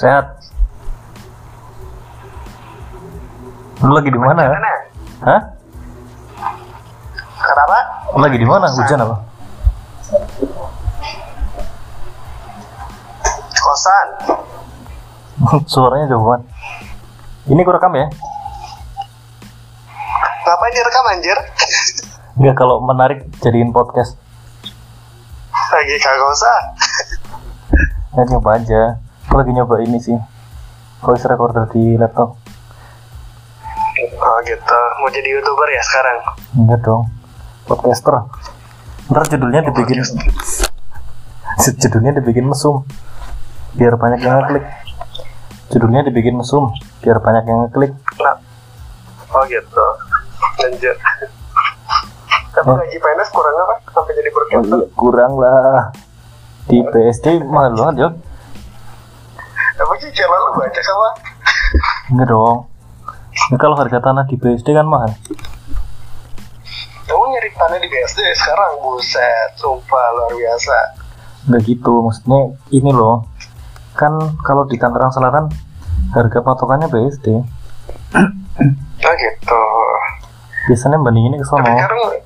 Sehat. Lu lagi di mana? Mana? Hah? Kenapa? Lu lagi di mana? Hujan apa? Kosan. Suaranya jauh banget. Ini gue rekam ya? Ngapain direkam anjir? Enggak kalau menarik jadiin podcast. Lagi kagak usah. Ya nyoba aja. Gue lagi nyoba ini sih. Voice recorder di laptop. Oh gitu. Mau jadi youtuber ya sekarang? Enggak dong. Podcaster. Ntar judulnya dibikin judulnya dibikin mesum biar banyak yang ngeklik judulnya dibikin mesum biar banyak yang ngeklik Nah. Oh gitu. Anjir. Tapi Oh. gaji PNS kurang apa? Sampai jadi oh, broadcaster? iya, kurang lah di PSD mahal banget ya sih channel lu baca sama? enggak dong Ini kalau harga tanah di BSD kan mahal Kamu nyari tanah di BSD sekarang? Buset, sumpah luar biasa. enggak gitu maksudnya ini loh kan kalau di Tangerang Selatan harga patokannya BSD Oh gitu. biasanya bandinginnya ke sono sekarang,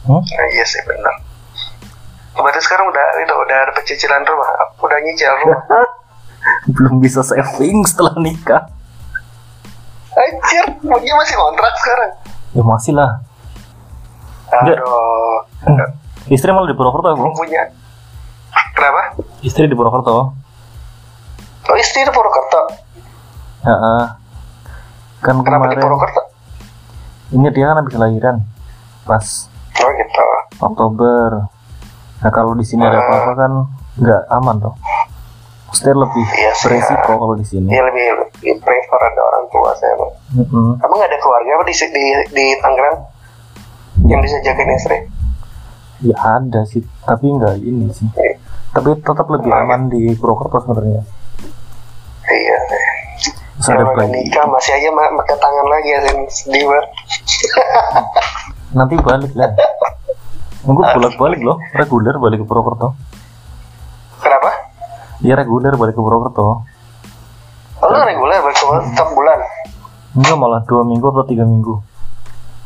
Hmm? nah, iya sih benar. Berarti sekarang udah itu udah ada pecicilan rumah, udah nyicil rumah. belum bisa saving setelah nikah Anjir, dia masih kontrak sekarang. ya masih lah. Aduh, istri malah di Purwokerto belum bro punya. Kenapa? istri di Purwokerto Oh istri di Purwokerto. ya, kan Kenapa di kemarin Purwokerto? ini dia kan habis lahiran pas Oh gitu. Oktober nah kalau di sini ada apa-apa kan nggak aman tuh Maksudnya lebih Iya sih, beresiko kalau di sini Dia lebih lebih prefer ada orang tua saya. Bang. Mm-mm. Kamu nggak ada keluarga apa di di di Tangerang yang bisa jagain istri? ya ada sih tapi nggak ini sih Iya. tapi tetap lebih aman di Purwokerto sebenarnya Iya. terus ada bayi nikah masih aja ma- pakai tangan lagi ya sedih banget. nanti balik lah Gue bolak balik loh reguler balik ke Purwokerto Kenapa? Ya reguler balik ke Purwokerto Oh, lu reguler berkeluar setiap bulan. enggak malah dua minggu atau tiga minggu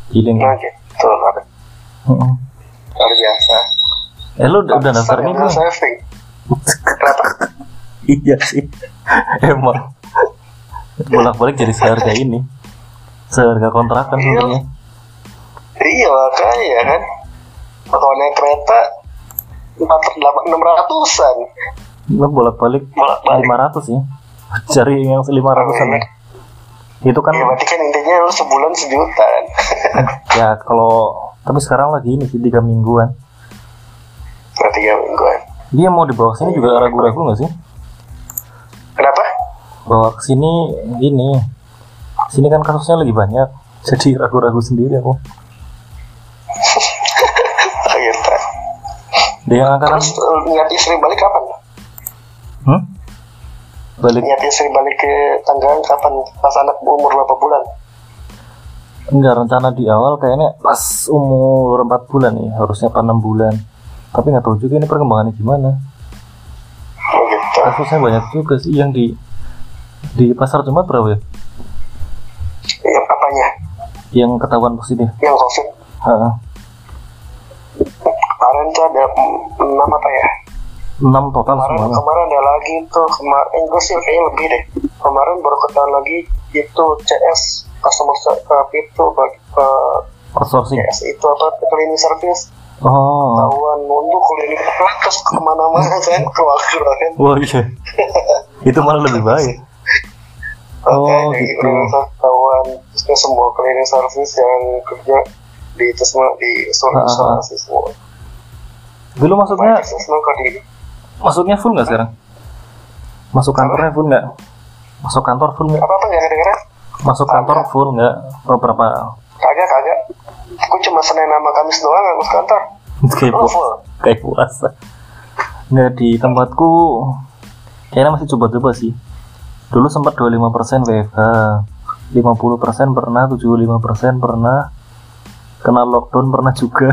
healing Nah gitu. Luar biasa. eh lu udah, udah daftar Sambil belum saving. Kenapa? iya sih emang bolak balik jadi seharga ini seharga kontrakan Iya. sebenarnya Iya makanya ya kan. Kalau naik kereta empat delapan enam ratusan. Balik Bolak-balik. lima ratus ya cari yang lima ratusan ya itu kan Ya berarti kan intinya lu sebulan sejuta kan. ya kalau tapi sekarang lagi ini sih tiga mingguan Berarti tiga mingguan. dia mau dibawa sini juga ragu-ragu nggak sih Kenapa? bawa ke sini ini sini kan kasusnya lagi banyak jadi ragu-ragu sendiri aku Ah, gitu. dia yang angkatan Terus eh, niat istri balik kapan? Hmm? balik Niat istri balik ke Tangerang kapan? Pas anak umur berapa bulan? enggak rencana di awal kayaknya pas umur 4 bulan nih harusnya apa 6 bulan tapi nggak tahu juga ini perkembangannya gimana Oh gitu. kasusnya banyak juga sih yang di di pasar Jumat berapa ya Yang apanya? yang ketahuan positif Yang covid. Ha, Kemarin tuh ada enam apa ya? 6 total Kemarin semuanya kemarin ada lagi tuh kemarin gue sih kayaknya lebih deh. Kemarin baru ketahuan lagi itu CS customer uh, itu bagi uh, outsourcing CS itu apa cleaning service oh ketahuan nunduk cleaning terus ke mana-mana kan keluar kan. wah iya itu malah lebih baik Oh, Makanya gitu. ketahuan terusnya semua cleaning service yang kerja di itu semua di Ah, ah, ah. isolasi semua. dulu maksudnya Banyak masuknya full nggak sekarang? Masuk kantornya full nggak? Masuk kantor full nggak? Apa apa nggak kedengeran? masuk kantor full nggak? Oh, beberapa Kagak kagak. Aku cuma Senin sama Kamis doang aku ke kantor. kayak Oh, pu- full. kayak puasa. Nggak di tempatku kayaknya masih coba-coba sih. Dulu sempat 25% WFH 50% pernah 75% pernah. Kena lockdown pernah juga.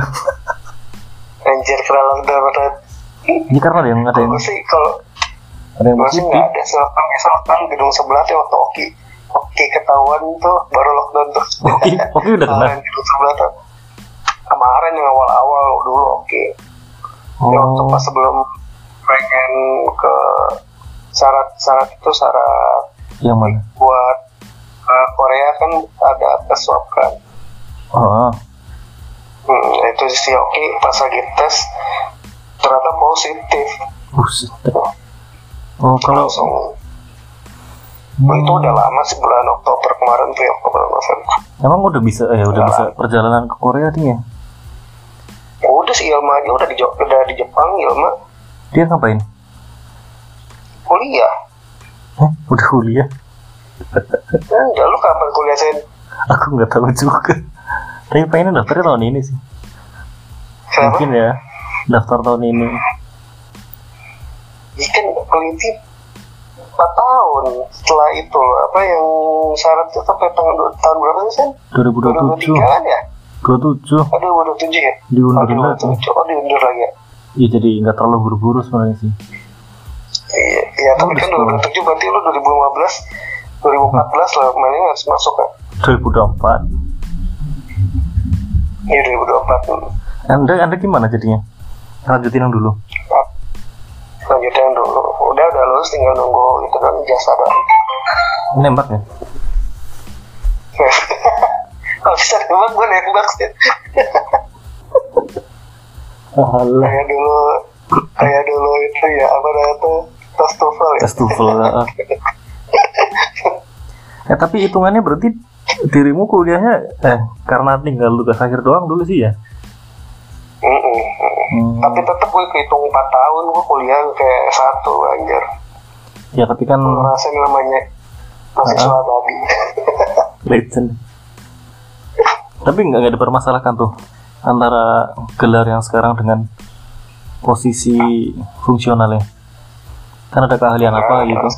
Anjir kena lockdown berat. Ini karena ada yang ada yang Aku sih kalau ada yang masih nggak ada selatan selatan gedung sebelah tuh waktu oki. Oki ketahuan tuh baru lockdown tuh. Oke oke udah kena? Gedung sebelah tuh. Kemarin yang awal-awal dulu oke Ya, waktu oh. pas sebelum pengen ke syarat-syarat itu syarat yang mana? buat uh, Korea kan ada tes swab kan. Oh hmm, itu si Oki pas lagi tes ternyata positif. Buset. Oh kalau langsung. Hmm, itu udah lama sih bulan Oktober kemarin tuh ya Oktober November emang udah bisa eh udah bisa perjalanan ke Korea nih ya udah si Ilma aja. Udah di udah di Jepang Ilma. Dia ngapain? Kuliah. Hah? udah kuliah? Enggak lu kapan kuliah sen? Aku nggak tahu juga. Tapi pengen daftarnya tahun ini sih. Kenapa? Mungkin ya daftar tahun ini ikan peneliti 4 tahun setelah itu apa yang syaratnya sampai tahun tahun berapa sih sen 2027 2023 kan ya 27 aduh 2027 ya oh diundurin lagi 2027 oh diundur lagi ya ya jadi nggak terlalu buru-buru sebenarnya sih Iya, iya tapi Oh, kan udah 2007 berarti lu 2015 2014 lah kemarin harus masuk kan 2024 Iya 2024 anda anda gimana jadinya lanjutin yang dulu. Lanjutin dulu. Udah udah lulus tinggal nunggu itu kan jasa baru. Nembak ya? Kalau bisa nembak gue nembak sih. Kayak dulu kayak dulu itu ya apa namanya tuh? Tes TOEFL ya. Tes heeh. eh tapi hitungannya berarti dirimu kuliahnya eh karena tinggal tugas akhir doang dulu sih ya Hmm, tapi tetep gue kehitung 4 tahun gue kuliah kayak satu anjir. Ya tapi kan ngerasain namanya mahasiswa babi. Legend. Tapi nggak nggak dipermasalahkan tuh antara gelar yang sekarang dengan posisi fungsionalnya kan ada keahlian apa gitu?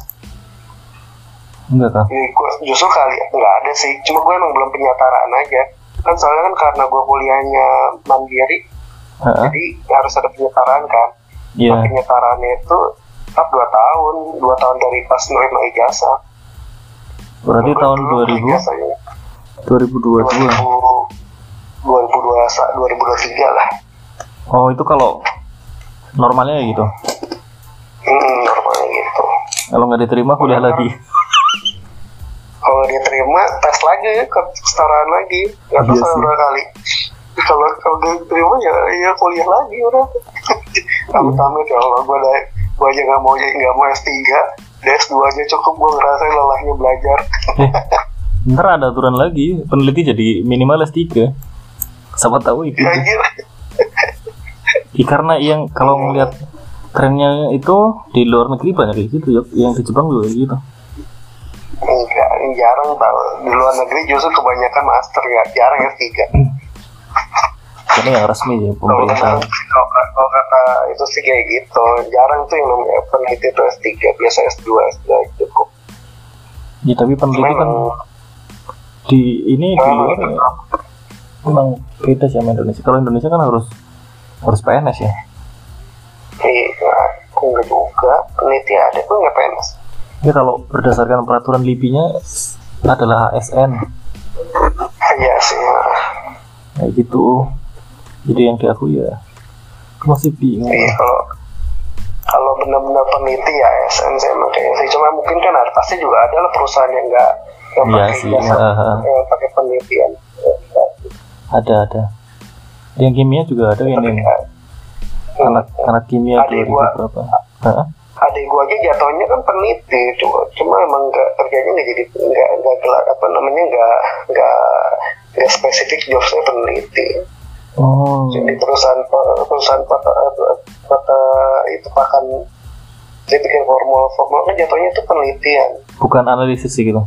enggak kah? Jadi gue justru kali nggak ada sih. Cuma gue emang belum penyataraan aja. Kan soalnya kan karena gue kuliahnya mandiri Heeh, jadi harus ada penyetaraan kan. Iya. Nah, penyetaraannya itu tetap 2 tahun. 2 tahun dari pas menerima ijazah berarti tahun Dulu 2000 ijazahnya 2022 2000 2023 lah. Oh itu kalau normalnya ya gitu? Hmm, normalnya gitu. Kalau nggak diterima kuliah lagi. kalau dia terima tes lagi ke kesetaraan lagi. Nggak tahu Iya sih. berapa kali kalau kalau dia terima ya ya kuliah lagi udah. Amit amit ya Allah gue ada gue aja nggak mau nggak mau S3 DS2 aja cukup gue ngerasain lelahnya belajar. Eh ntar ada aturan lagi peneliti jadi minimal S3 siapa tahu gitu ya anjir Ya, karena yang kalau ngeliat trennya itu di luar negeri banyak kayak gitu ya. Yang di Jepang juga gitu. Enggak jarang tau di luar negeri justru kebanyakan master ya jarang S3 karena yang resmi ya pemerintah kalau kata- itu sih kayak gitu jarang tuh yang namanya peneliti itu S3 biasa S2 S2 cukup ya tapi peneliti kan di ini di luar ya memang beda sih sama Indonesia kalau Indonesia kan harus harus PNS ya Iya, enggak juga. Peneliti ada tuh nggak PNS. ya kalau berdasarkan peraturan LIPI-nya adalah ASN Iya sih. Ya. kayak gitu jadi yang diakui ya aku masih bingung Iya kalau kalau benar-benar peneliti ya emang kayaknya sih. Cuma mungkin kan ada pasti juga ada lah perusahaan yang nggak yang Iya pakai sih, jasa, heeh. yang pakai penelitian. ada ada yang kimia juga ada yang anak anak kimia 2000 gua. berapa Hah? Adik gua aja jatuhnya kan peneliti, cuma cuma emang nggak kerjanya nggak jadi nggak nggak gelar apa namanya nggak nggak nggak spesifik jobsnya peneliti. oh Jadi perusahaan perusahaan kota, kota itu akan dia bikin formula formula kan jatuhnya itu penelitian. bukan analisis sih gitu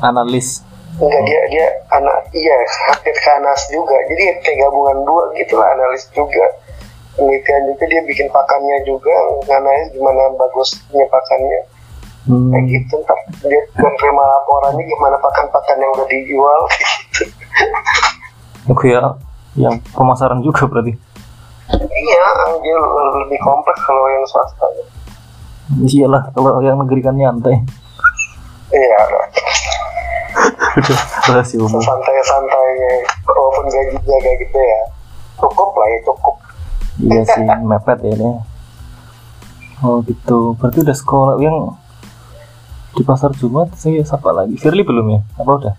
analis Enggak dia dia anak iya hampir ke anas juga. Jadi kayak gabungan dua gitu lah analis juga. Penelitian juga dia bikin pakannya juga, analis gimana bagusnya pakannya. hmm. Kayak gitu ntar dia menerima laporannya gimana pakan-pakan yang udah dijual gitu. oke ya yang pemasaran juga berarti iya, dia lebih kompleks kalau yang swasta. iyalah kalau yang negeri kan nyantai iya udah rahasia umum santai-santainya walaupun gajinya kayak gitu ya cukup lah ya cukup iya sih mepet ya ini. Oh gitu. Berarti udah sekolah. Yang di pasar Jumat saya siapa lagi? Firly belum ya? Apa udah?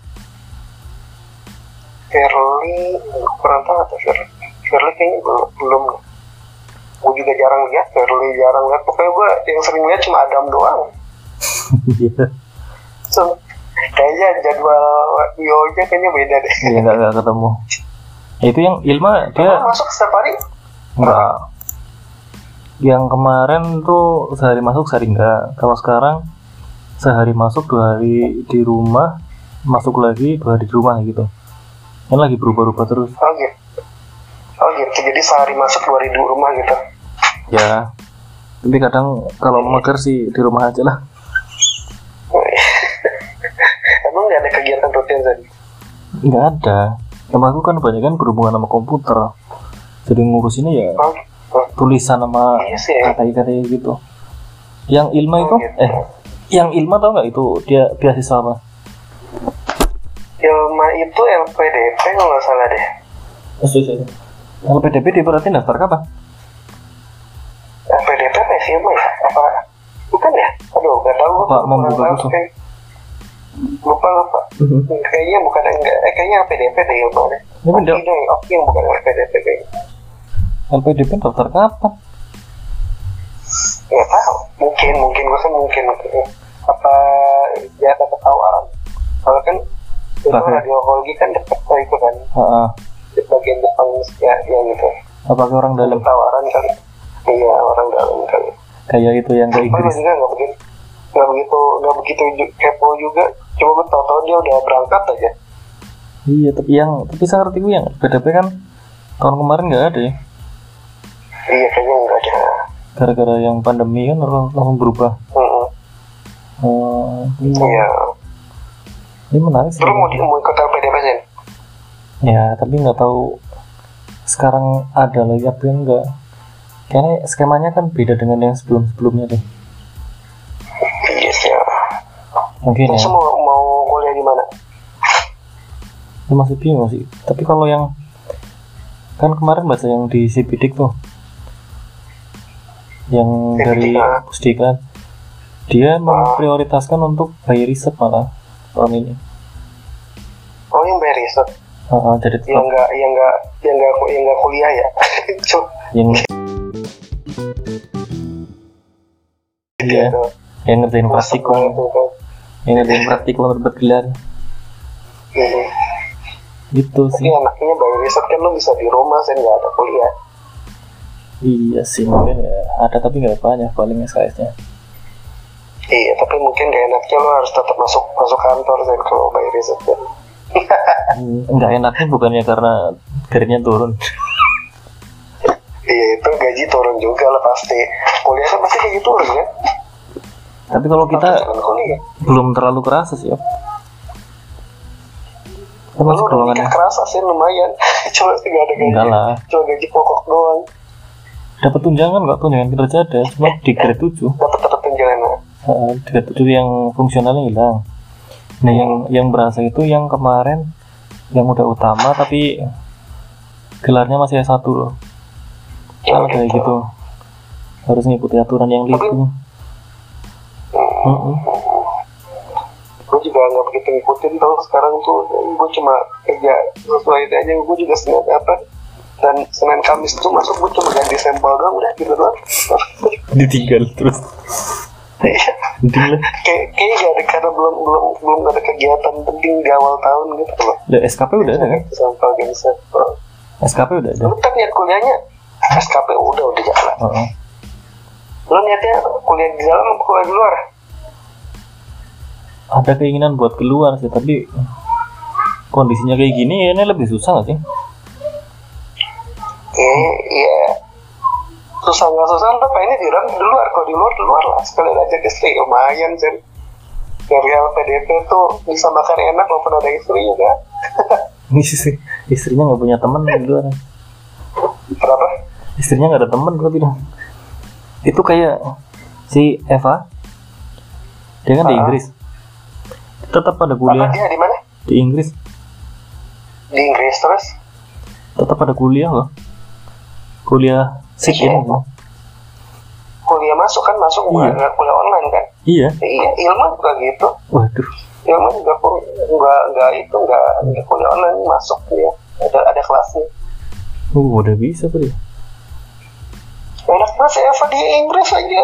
Firly kurang tahu tuh Firly. Firly kayaknya belum belum. Gue juga jarang lihat Firly jarang lihat. Pokoknya gue yang sering lihat cuma Adam doang. Iya. So, kayaknya jadwal Yo nya kayaknya beda deh. Iya nggak ketemu. Itu yang Ilma dia Emang masuk setiap hari Enggak. Yang kemarin tuh sehari masuk sehari enggak. Kalau sekarang sehari masuk dua hari di rumah, masuk lagi dua hari di rumah gitu. Kan lagi berubah-ubah terus. oh gitu oh gitu jadi sehari masuk dua hari di rumah gitu Ya. Tapi kadang kalau mager sih di rumah aja lah. emang nggak ada kegiatan rutin tadi Enggak ada. Sama aku kan banyak kan berhubungan sama komputer. Jadi ngurusinnya ya oh, oh, tulisan sama iya ya. kata-kata gitu. Yang Ilma itu? Oh, gitu. eh yang Ilma tau nggak itu? Dia beasiswa apa? Ilma itu LPDP kalau nggak salah deh. LPDP dia berarti daftar kapan? LPDP apa sih Ilma ya? Apa? Bukan ya? Aduh nggak tahu. Apa Kurang membuka tahu, lupa lupa. Kayaknya bukan enggak eh kayaknya LPDP deh deh Ini deh Oki yang bukan LPDP kayaknya LPDP daftar kapan? nggak tahu. Mungkin mungkin gue kan mungkin. Apa ya dapat tawaran kalau kan itu radiologi kan dekat ke itu kan. Heeh. di bagian Jepang ya, ya gitu. Apakah orang dalam? Tawaran kali. Iya orang dalam kali. Kayak itu yang ke Inggris? juga nggak begitu nggak begitu nggak begitu kepo juga cuma tau-tau dia udah berangkat aja Iya, tapi yang tapi saya ngerti gue yang LPDP kan tahun kemarin nggak ada ya. iya kayaknya nggak ada Gara-gara yang pandemi kan orang langsung berubah. Mm-mm. Oh, ini, iya ini menarik sih. terus mau mau ikut LPDP sih Ya, tapi nggak tahu sekarang ada lagi apa yang enggak. Kayaknya skemanya kan beda dengan yang sebelum-sebelumnya deh. iya sih ya. Mungkin ya. mau Masih bingung sih. Tapi kalau yang kan kemarin baca yang di Sipidik tuh, yang dari ah. Pusdiklat, dia memprioritaskan untuk bayar riset malah tahun ini. oh yang bayar riset? Ah, ah, jadi yang tetap. nggak yang nggak yang nggak yang nggak kuliah ya? Yang iya, gitu. yang ngerjain praktikum, yang ngerjain praktikum berbuat gelar, Gitu tapi sih. anaknya bayar riset kan lo bisa di rumah sih nggak ada kuliah Iya sih mungkin ya ada tapi nggak banyak paling SKS-nya. iya tapi mungkin gak enaknya lo harus tetap masuk masuk kantor sih kalau bayar riset kan Hmm, Nggak enaknya bukannya karena gajinya turun. iya itu gaji turun juga lah pasti kuliah kan pasti kayak gitu turun kan Tapi kalau kita belum terlalu kerasa sih, Op. Udah golongannya. nikah kerasa sih lumayan cuma sih gak ada gaji Enggak lah. cuma gaji pokok doang Dapat tunjangan nggak tunjangan kinerja ada, cuma di grade 7. dapat dapat tunjangan Heeh, di grade 7 yang fungsionalnya hilang. Nah, yang yang berasa itu yang kemarin yang udah utama tapi gelarnya masih S1 loh. Kalau kayak gitu. Harus ngikuti aturan yang itu. Heeh. Gue juga nggak begitu ngikutin tau sekarang tuh gue cuma kerja sesuai itu aja gue juga senin apa dan senin kamis tuh masuk gue cuma ganti sampel doang udah gitu doang Ditinggal terus. Iya. Penting lah. kayak kayaknya gak ada karena belum belum belum ada kegiatan penting di awal tahun gitu loh Udah SKP udah ada kan? sampel ganti sampel SKP udah ada. lu kan niat kuliahnya SKP udah udah jalan lu niatnya kuliah di dalam kuliah di luar Ada keinginan buat keluar sih, tapi kondisinya kayak gini ini lebih susah nggak sih? Iya, iya. Susah nggak susah lo pengennya di dalam di luar. Kalau di luar di luar lah. Sekalian aja istri lumayan sih. Dari LPDP tuh bisa makan enak walaupun ada istri juga. Ini sih istrinya nggak punya teman di luar. Kenapa? Istrinya nggak ada teman gue bilang. Itu kayak si Eva dia kan di Ah. Inggris tetap pada Apa kuliah dia di mana? di Inggris Di Inggris terus? tetap pada kuliah loh kuliah sit in Iya. loh. Kuliah masuk kan masuk Iya. bukan kuliah online kan? iya Iya, ilmu juga gitu. waduh Ilmu juga kok nggak nggak itu nggak nggak kuliah online masuk dia. Ada ada kelasnya. uh, udah bisa tuh dia Enak banget Eva di Inggris aja.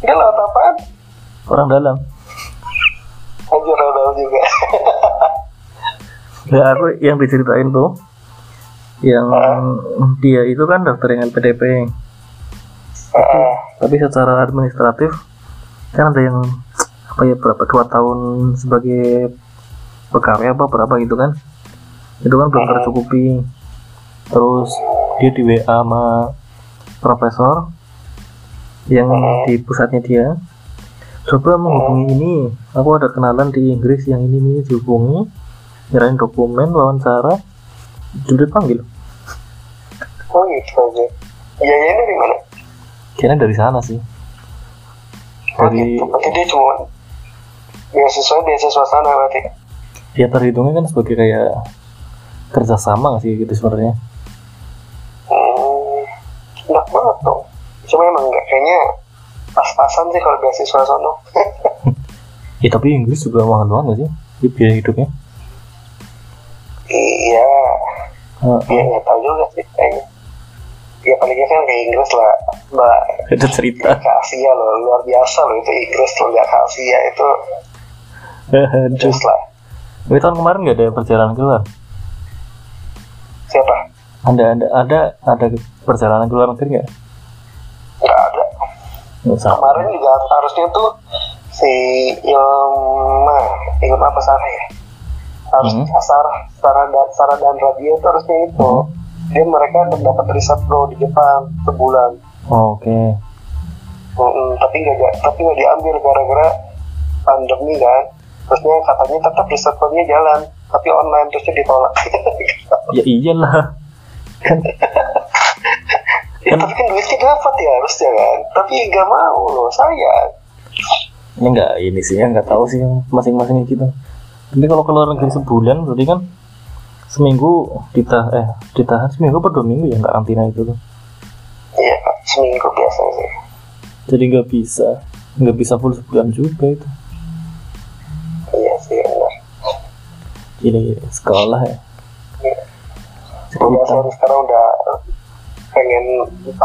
Dia lewat apaan? orang dalam Anjir rodal juga. ya aku yang diceritain tuh yang dia itu kan daftar yang LPDP Heeh. tapi secara administratif kan ada yang apa ya berapa dua tahun sebagai pegawai apa berapa gitu kan. Itu kan belum tercukupi. Terus dia di WA sama profesor yang di pusatnya dia coba menghubungi ini aku ada kenalan di Inggris yang ini nih dihubungi nyerahin dokumen wawancara sudah dipanggil Oh gitu aja. Iya iya ini di mana? kayaknya dari sana sih Oh dari gitu. Berarti dia cuma beasiswa beasiswa sana berarti. ya terhitungnya kan sebagai kayak kerjasama sih gitu sebenarnya Hmm, enak banget dong. Cuma emang nggak kayaknya pas-pasan sih kalau beasiswa sono. ya tapi Inggris juga mahal banget nggak sih di biaya hidupnya iya, dia nggak tahu juga sih kayaknya. Ya palingnya kan ke Inggris lah, mbak ada cerita ke Asia loh, luar biasa loh itu Inggris loh lihat ke Asia itu Aduh. just lah. Tapi tahun kemarin nggak ada perjalanan keluar Siapa? ada ada ada ada perjalanan keluar negeri nggak Nggak. Kemarin juga harusnya tuh si Ilma, Ilma apa Sarah ya? Harus Hmm. Sarah, Sarah dan Sarah dan Radio itu harusnya itu. Hmm. Dia mereka dapat riset bro di Jepang sebulan. Oh, oke Mm, tapi nggak tapi nggak diambil gara-gara pandemi kan. Terusnya katanya tetap riset nya jalan, tapi online terusnya ditolak. ya iyalah kan ya, tapi kan duitnya dapat ya harusnya kan. Tapi nggak mau loh, sayang. ini nggak ini sih ya nggak tahu sih masing-masing gitu tapi kalau keluar negeri sebulan berarti kan seminggu ditah eh ditahan seminggu per dua minggu ya karantina itu tuh Iya, seminggu biasa sih. jadi nggak bisa nggak bisa full sebulan juga itu Iya sih benar. gila sekolah ya cerita saya sekarang udah pengen 14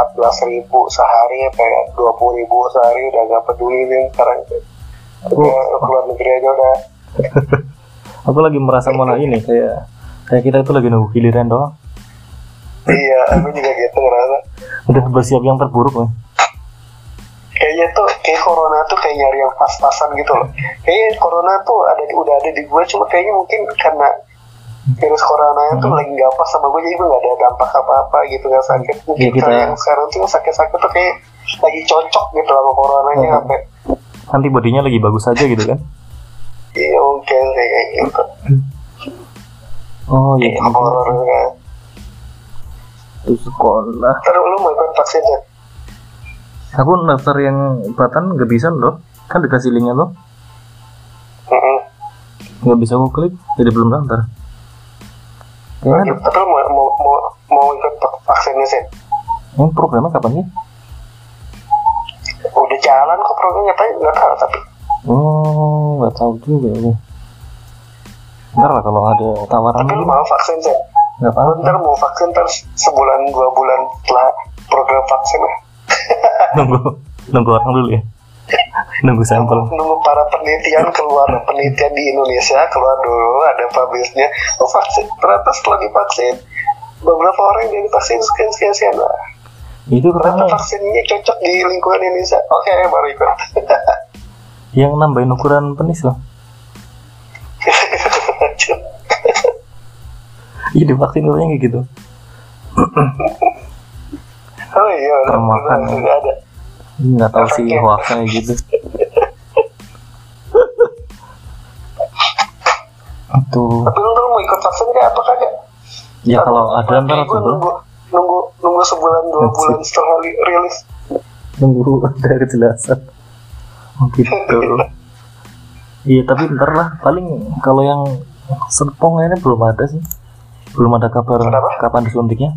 ribu sehari pengen 20 ribu sehari udah gak peduli nih sekarang. Udah keluar negeri aja udah. Aku lagi merasa malah ini kayak kayak kita itu lagi nunggu giliran doang. Iya aku juga gitu ngerasa. Udah bersiap yang terburuk nih kayaknya tuh kayak corona tuh kayak nyari yang pas-pasan gitu loh. Kayaknya corona tuh ada di, udah ada di gue cuma kayaknya mungkin karena virus corona itu lagi gak pas sama gue jadi gue gak ada dampak apa-apa gitu gak sakit. Mungkin Iya, kita- kalau yang sekarang tuh sakit-sakit tuh kayak lagi cocok gitu sama coronanya Hmm. sampai antibodinya lagi bagus aja gitu kan? Iya mungkin kayak gitu. Oh iya. Horor kan itu sekolah. Terus lu mau ikut vaksin ya? aku daftar yang batan nggak bisa loh. Kan dikasih linknya loh. Nggak bisa aku klik jadi belum daftar Tapi lu mau, mau, mau, mau ikut vaksinnya sih? ini programnya kapan sih Udah jalan kok programnya tapi nggak tahu tapi oh nggak tahu juga aku ntar lah kalau ada tawaran tapi lu mau vaksin sih? nggak apa-apa ntar mau vaksin terus sebulan dua bulan setelah program vaksin ya? nunggu nunggu orang dulu ya nunggu sampel. Nunggu para penelitian keluar penelitian di Indonesia keluar dulu ada publishnya. Oh vaksin ternyata setelah divaksin beberapa orang yang divaksin sekian sekian sekian. Lah itu ternyata karena vaksinnya cocok di lingkungan Indonesia. Oke baru ikut. Yang nambahin ukuran penis loh. Iya divaksin katanya kayak gitu. Oh iya Termakan, ada nggak tahu sih hoaxnya gitu. Itu. Tapi lu tuh mau ikut vaksin gak apa kagak? ya kalau ada ntar coba nunggu, nunggu, nunggu sebulan dua That's bulan setelah li- rilis. nunggu ada kejelasan oh, gitu. Iya tapi ntar lah. Paling kalau yang Serpong ini belum ada sih. Belum ada kabar Kenapa? kapan disuntiknya.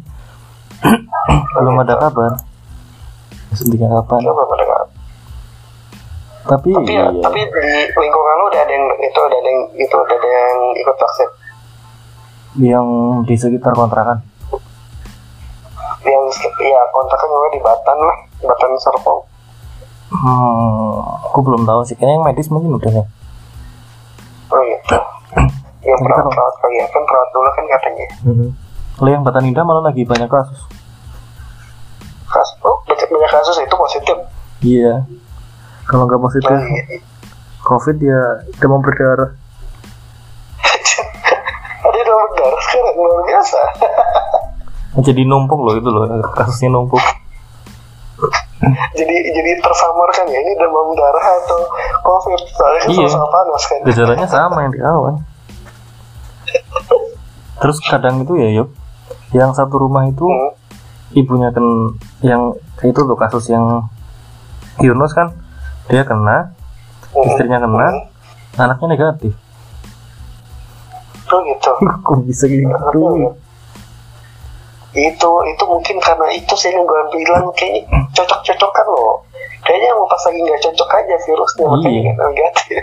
Belum ada kabar disuntiknya kapan nggak- tapi, Tapi iya, tapi di lingkungan lu udah ada yang itu ada yang itu ada yang ikut vaksin. yang di sekitar kontrakan. Yang ya kontaknya juga di Batan lah, Batan Serpong. hmm, aku belum tahu sih. Kayaknya yang medis mungkin udah ya. Oh. Yang Tapi perawat perawat kali ya. Kan perawat dulu kan katanya. kalau yang Batan Indah malah lagi banyak kasus. Kasus, oh, banyak, kasus itu positif. iya kalau nggak positif Nah, iya. covid ya demam berdarah ada donor darah sekarang luar biasa. jadi numpuk loh itu loh kasusnya numpuk jadi jadi tersamarkan ya ini demam darah atau covid soalnya kan Iya. sama-sama panas kan. gejalanya sama yang diawan terus kadang itu ya yuk yang satu rumah itu Hmm. Ibunya kan yang itu tuh kasus yang Yunus kan dia kena Hmm. istrinya kena anaknya negatif Oh gitu. kok bisa gitu itu itu mungkin karena itu sih yang gue bilang kayak cocok-cocokan loh kayaknya mau pas lagi nggak cocok aja virusnya makanya Iya. negatif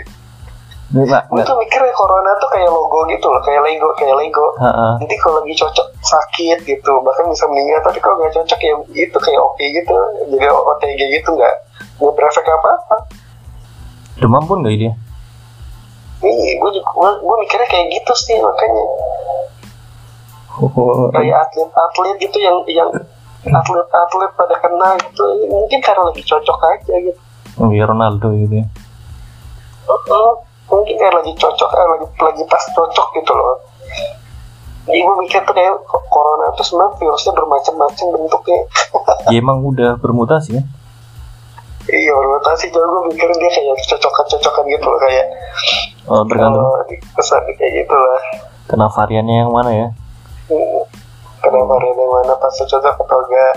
gue tuh mikirnya corona tuh kayak logo gitu loh kayak lego kayak lego. Ha-ha. nanti kalau lagi cocok sakit gitu. Bahkan bisa meninggal tapi kalau nggak cocok ya itu kayak oke gitu. Jadi OTG gitu nggak nggak berefek apa apa demam pun nggak dia Iya, gue juga gue, gue mikirnya kayak gitu sih makanya. Oh, kayak atlet-atlet gitu yang yang atlet-atlet pada kena gitu. Mungkin karena lagi cocok aja gitu. Oh iya Ronaldo gitu ya. Uh-uh. Mungkin kayak lagi cocok eh, lagi lagi pas cocok gitu loh. Jadi gue mikir tuh kayak corona tuh sebenarnya virusnya bermacam-macam bentuknya? Ya emang udah bermutasi kan? Iya bermutasi. Jadi gue mikir dia kayak cocokan-cocokan gitu loh kayak oh, tergantung oh, kesan kayak gitu lah. Kena variannya yang mana ya? Hmm. Karena varian yang mana pas cocok atau enggak.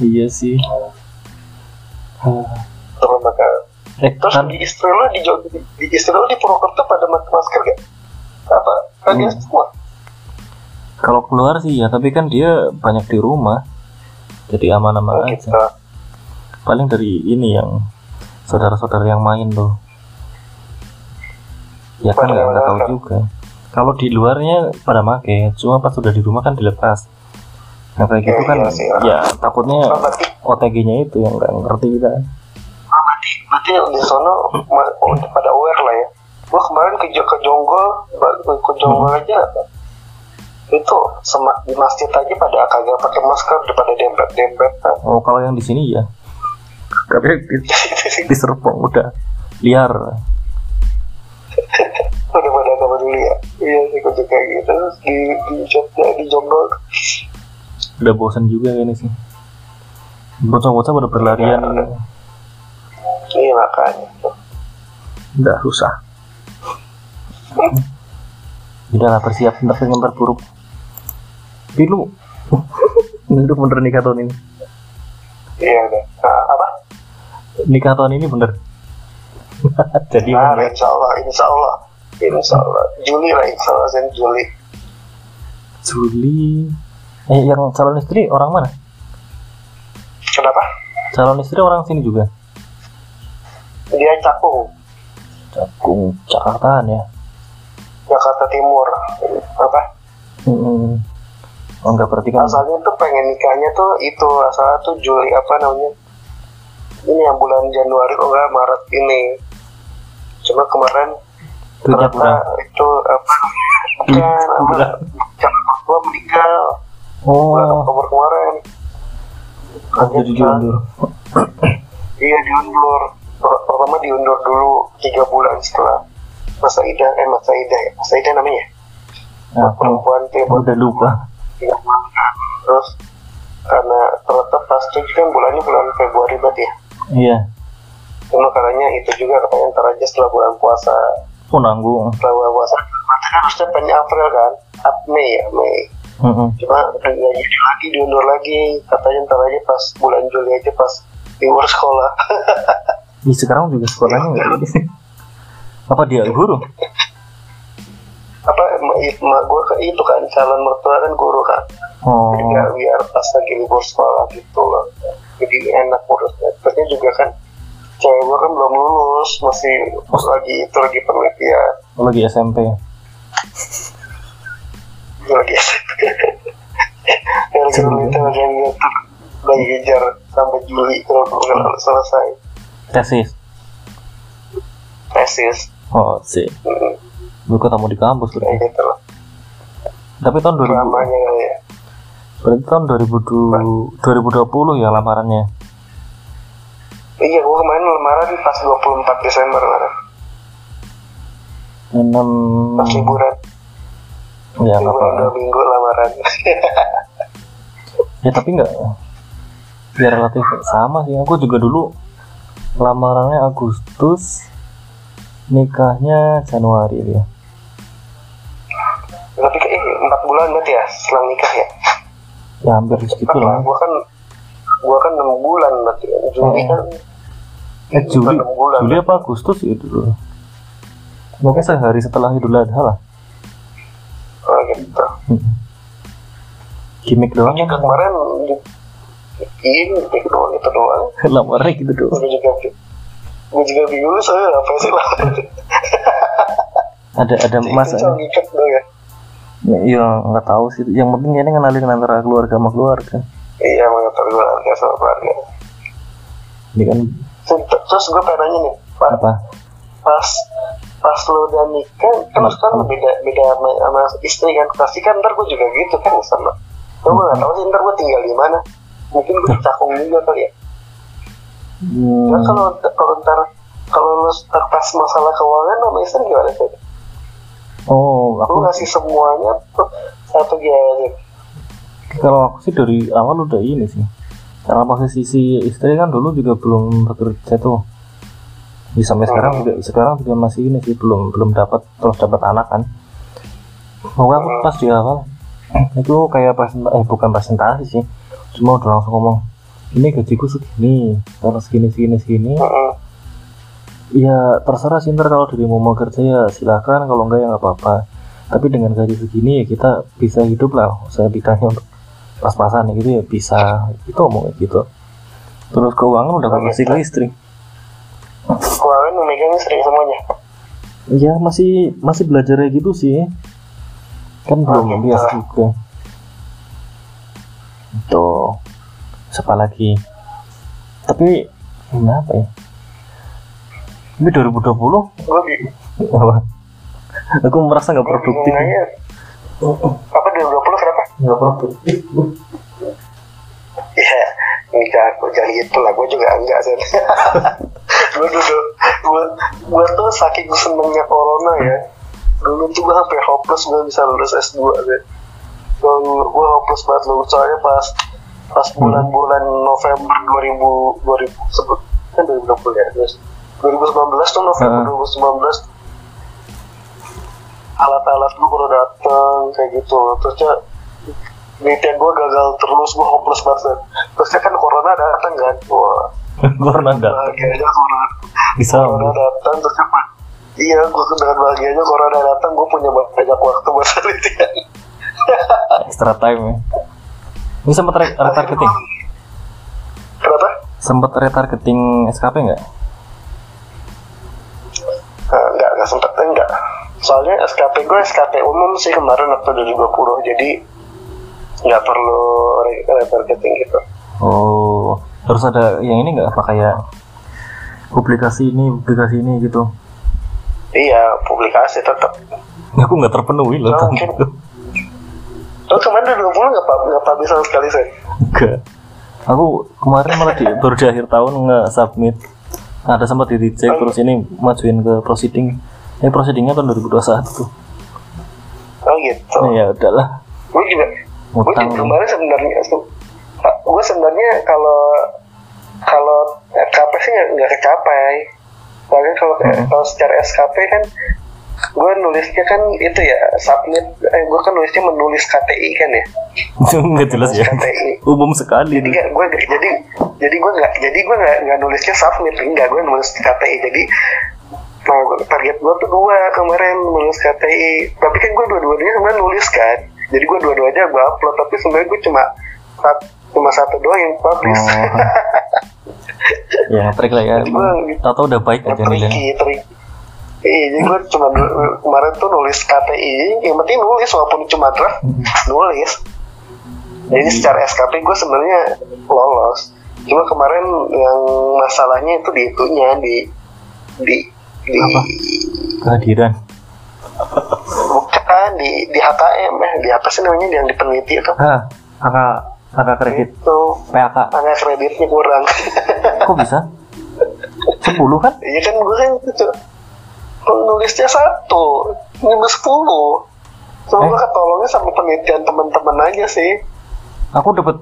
Iya sih. Terus maka eh terus kan di istri lo di, di, di istri lo di Purwokerto pada masker gak? Apa? Kagak Hmm. semua? kalau keluar sih ya tapi kan dia banyak di rumah jadi Oh, aman-aman gitu. aja paling dari ini yang saudara-saudara yang main tuh ya kan nggak tahu juga kalau di luarnya pada make cuma pas sudah di rumah kan dilepas nah kayak gitu Ya, kan iya sih, ya. ya takutnya Oh, OTG-nya itu yang nggak ngerti kita berarti di sono pada aware lah ya. Gua kemarin ke, ke Jonggol, ke Jonggol aja itu semak di masjid aja pada kagak pakai masker daripada dempet-dempet kan. oh kalau yang di sini ya tapi di, di Serpong udah liar udah pada kagak peduli ya. Iya sih kayak gitu Terus di di Jogja di Jonggol udah bosan juga ini sih bocah-bocah pada berlarian ini. Iya makanya. udah susah udah lah bersiap ntar yang terburuk tapi lu lu bener nikah tahun ini Iya udah. Nah, apa? nikah tahun ini bener jadi Nah, bener. insya Allah, insya Allah, insya Allah. Juli lah, insya Allah, Zen Juli. Juli eh yang calon istri orang mana Kenapa? calon istri orang sini juga Dia cakung, Cakung Jakartaan ya Jakarta Timur. Apa? hmm. oh enggak berarti kan Asalnya tuh pengen nikahnya tuh itu asalnya tuh Juli apa namanya? Ini yang bulan Januari kok nggak Maret ini. Cuma kemarin kurang itu apa? Bukan, apa? Calon mertua meninggal oh Oktober kemarin. jadi diundur Iya diundur. Per- Pertama diundur dulu tiga bulan setelah masa idah, eh masa idah ya, masa idah namanya. nah, aku Perempuan tuh ya, buat udah lupa tiga bulan kan. Terus karena ternyata pas itu kan bulannya bulan Februari berarti ya. iya Cuma katanya itu juga katanya ntar aja setelah bulan puasa. oh nanggung Setelah bulan puasa, kan harusnya pengen April kan? Ap Mei ya, Mei. Mm-mm. Cuma nggak jadi lagi, diundur lagi. Katanya ntar aja pas bulan Juli aja pas libur sekolah Ih, sekarang juga sekolahnya nggak ini apa dia guru? Apa emak gue ke itu kan calon mertua kan guru kan. Oh. Jadi biar, biar pas lagi libur sekolah gitu loh. Jadi enak urusnya terusnya juga kan cewek gue kan belum lulus masih lagi itu lagi penelitian. Oh, lagi SMP lagi yang lagi penelitian lagi kejar sampai Juli kalau kalau selesai tesis. Tesis. Oh sih. Hmm, lu ketemu di kampus berarti gitu loh. Tapi tahun 2000 dramanya kali ya. Berarti tahun 2020 2020 ya lamarannya? Iya gue kemarin lamaran pas 24 Desember kemarin. Enam pas liburan. Ya liburan apa dua minggu lamaran. Ya tapi nggak ya relatif sama sih. Aku juga dulu lamarannya Agustus nikahnya Januari ya tapi kayak empat bulan berarti ya setelah nikah ya ya hampir segitu lah Gua kan gua kan enam bulan berarti. Juli Oh. kan eh Juli bulan. Juli apa Agustus itu dulu mungkin sehari setelah Idul Adha lah Oh gitu. Hmm. gimmick doang kan kemarin di- ini itu doang itu doang. lamarannya gitu doang Gue juga gue juga bingung saya apa sih lah. ada ada masa Itu cuma ngikat doang ya. Iya nggak tahu sih. Yang penting ini ngenalin antara keluarga sama keluarga. Iya mengatur keluarga sama keluarga. Ini kan Terus gue pengen nanya nih, Pak, apa? pas pas lo udah nikah kan Apa? kan beda beda sama, sama istri kan pasti kan ntar gue juga gitu kan sama gue nggak tahu sih ntar gue tinggal di mana mungkin gue cakung juga kali ya Hmm, Nah, kalau kalau ntar kalau lu stuck pas masalah keuangan sama istri gimana sih? oh Lu aku ngasih semuanya tuh satu gaya kalau aku sih dari awal udah ini sih. Karena posisi si istri kan dulu juga belum bekerja tuh. Di sampai sekarang juga sekarang juga masih ini sih belum belum dapat terus dapat anak kan. Pokoknya aku pas di awal itu kayak presentasi eh bukan presentasi sih cuma udah langsung ngomong ini gajiku segini terus segini segini segini. Heeh. ya terserah sih ntar kalau dirimu mau kerja ya silakan kalau enggak ya nggak apa-apa. Tapi dengan gaji segini ya kita bisa hidup lah. Saya ditanya untuk pas-pasan gitu ya bisa. Itu ngomongnya gitu. Terus keuangan udah kasih ke istri Keuangan memegang istri semuanya. ya masih masih belajar gitu sih. Kan belum biasa juga tuh siapa lagi tapi kenapa ya ini 2020 Gue bi apa aku merasa nggak produktif. Apa 2020 kenapa? nggak produktif Iya, enggak, gue jangan gitu lah, gue juga enggak sih. gue dulu, gue, gue tuh saking senengnya corona ya. Dulu tuh gue sampai hopeless gue bisa lulus S2 deh. Gue, gue hopeless banget lulus soalnya pas pas bulan-bulan November 2000 2000 sebut kan 2020 ya terus 2019 tuh November 2019 alat-alat gue udah datang kayak gitu. Terusnya penelitian gue gagal terus gue hopeless banget terusnya kan corona datang kan? Wah. Corona nggak bahagianya corona. Bisa corona datang terus iya gue dengan bahagianya corona datang gue punya banyak waktu buat penelitian extra time ya. Ini sempat re- retargeting. Kenapa? sempat retargeting SKP nggak? Nah, enggak, enggak sempet, enggak soalnya SKP gue SKP umum sih kemarin waktu 2020 jadi nggak perlu re- retargeting gitu. Oh terus ada yang ini nggak? Apa kayak publikasi ini publikasi ini gitu? Iya publikasi tetap aku nggak terpenuhi loh Nah, mungkin. Lo kemarin 2020 nggak pub- nggak publish sama sekali sih? enggak aku kemarin malah di, baru di akhir tahun nggak submit ada sempat di reject terus ini majuin ke proceeding ini proceedingnya tahun 2021 tuh Oh gitu. Nah, ya udahlah Gue juga, gue juga kemarin sebenarnya, gue sebenarnya kalau kalau KP sih nggak nggak kecapai. Soalnya kalau Hmm. kalau secara SKP kan gue nulisnya kan itu ya submit eh, gue kan nulisnya menulis KTI kan ya? Itu nggak jelas ya. KTI Umum sekali. jadi gak, gue gak- jadi jadi gue nggak jadi gue nggak nggak nulisnya submit enggak gue nulis KTI jadi nah target gue tuh dua kemarin nulis KTI tapi kan gue dua-duanya sebenarnya nulis kan. Jadi gue dua-duanya gue upload tapi sebenarnya gue cuma cuma satu doang yang publish. Oh. ya ngetrik lah ya. Gua- Tahu udah baik aja tricky Iya, jadi gue cuma kemarin tuh nulis KTI, yang penting nulis walaupun cuma draft, nulis. Jadi secara SKP gue sebenarnya lolos. Cuma kemarin yang masalahnya itu di itunya di di di Apa? Kehadiran. bukan di di HKM eh di apa sih namanya yang di peneliti itu Ah, angka angka kredit itu PAK. angka kreditnya kurang Kok bisa? 10 kan? iya kan gue kan itu nulisnya satu ini sepuluh cuma Eh. gue ketolongnya sama penelitian teman-teman aja sih Aku dapat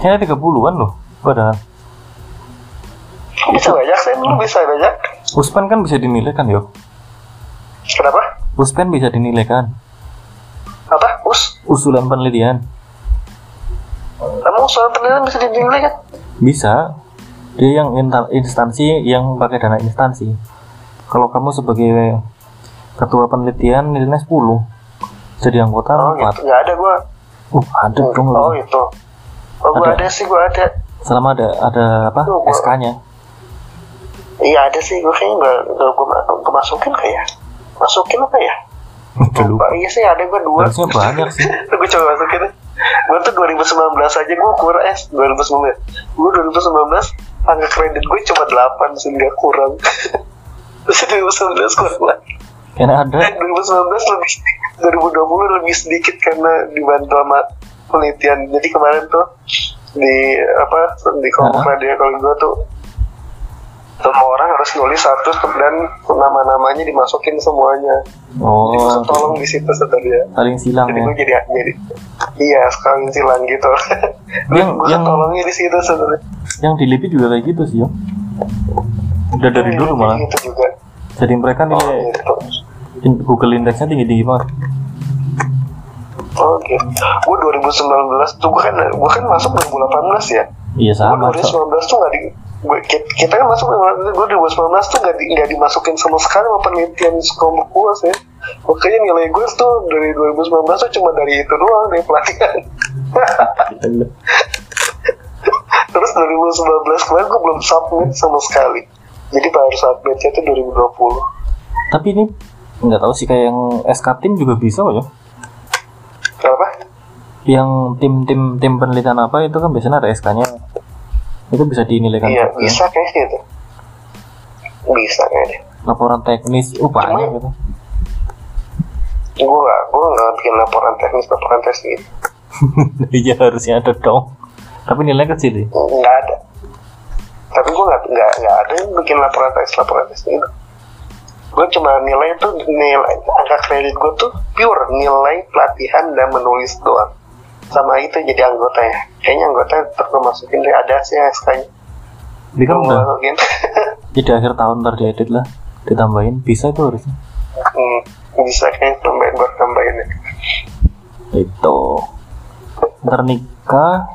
kayaknya 30-an loh. Padahal bisa banyak sih lu bisa banyak Uspen kan bisa dinilai kan, yo. kenapa Uspen bisa dinilai kan? apa us Usulan penelitian emang soal penelitian bisa dinilai kan bisa. Dia yang instansi yang pakai dana instansi. Kalau kamu sebagai ketua penelitian nilainya 10. Jadi anggota oh 4. gitu nggak ada gue Uh, ada dong. oh lu. gitu oh gue Ada. ada sih gue ada Selama ada ada apa? Oh, gua- SK-nya. iya ada sih gue kayaknya nggak nggak gue gue masukin kayak masukin apa ya lupa. Lupa. iya sih ada gue dua Harusnya banyak sih. gue coba masukin gue tuh 2019 aja gue kurang eh 2019 gue 2019 angka kredit gue cuma 8 sih nggak kurang 2019 kurang Karena ada. 2019 lebih 2020 lebih sedikit karena dibantu sama penelitian. Jadi kemarin tuh di apa di kelompok Ah. radio kalau gue tuh semua orang harus nulis satu dan nama-namanya dimasukin semuanya. Oh. Jadi tolong di situ kata dia. Saling silang jadi ya. gue jadi jadi iya sekarang silang gitu. Yang- gue yang- tolongnya di situ sebenarnya. Yang di LIPI juga kayak gitu sih, yo. Udah dari dulu malah. gitu juga Jadi mereka oh nilai gitu Google Index-nya tinggi-tinggi banget. oh gitu gue 2019 tuh gue kan gue kan masuk 2018 ya Iya sama. gue so. 2019 tuh nggak di gue, kita, kan masuk gue 2019 tuh nggak di, nggak dimasukin sama sekali sama penelitian kelompok gue sih makanya nilai gue tuh dari 2019 tuh cuma dari itu doang dari pelatihan terus 2019 kemarin gue belum submit sama sekali jadi baru submitnya tuh 2020 Tapi ini nggak tahu sih kayak yang SK tim juga bisa kok ya. kenapa? Yang tim-tim tim penelitian apa itu kan biasanya ada SK-nya. Itu bisa dinilai kan iya juga. bisa kayaknya gitu bisa kayaknya Laporan teknis, oh banyak gitu. gue gak gue gak bikin laporan teknis laporan tes gitu Iya harusnya ada dong. Tapi nilainya kecil ya. nggak ada tapi gue nggak nggak nggak ada yang bikin laporan tes laporan tes itu gue cuma nilai itu nilai angka kredit gue tuh pure nilai pelatihan dan menulis doang sama itu jadi anggota ya kayaknya anggota gue masukin deh ada sih SK nya Ini kan udah jadi akhir tahun ntar diedit lah. Ditambahin bisa itu harusnya. hmm, bisa kayak tambahin buat tambahin ya Itu. Ntar nikah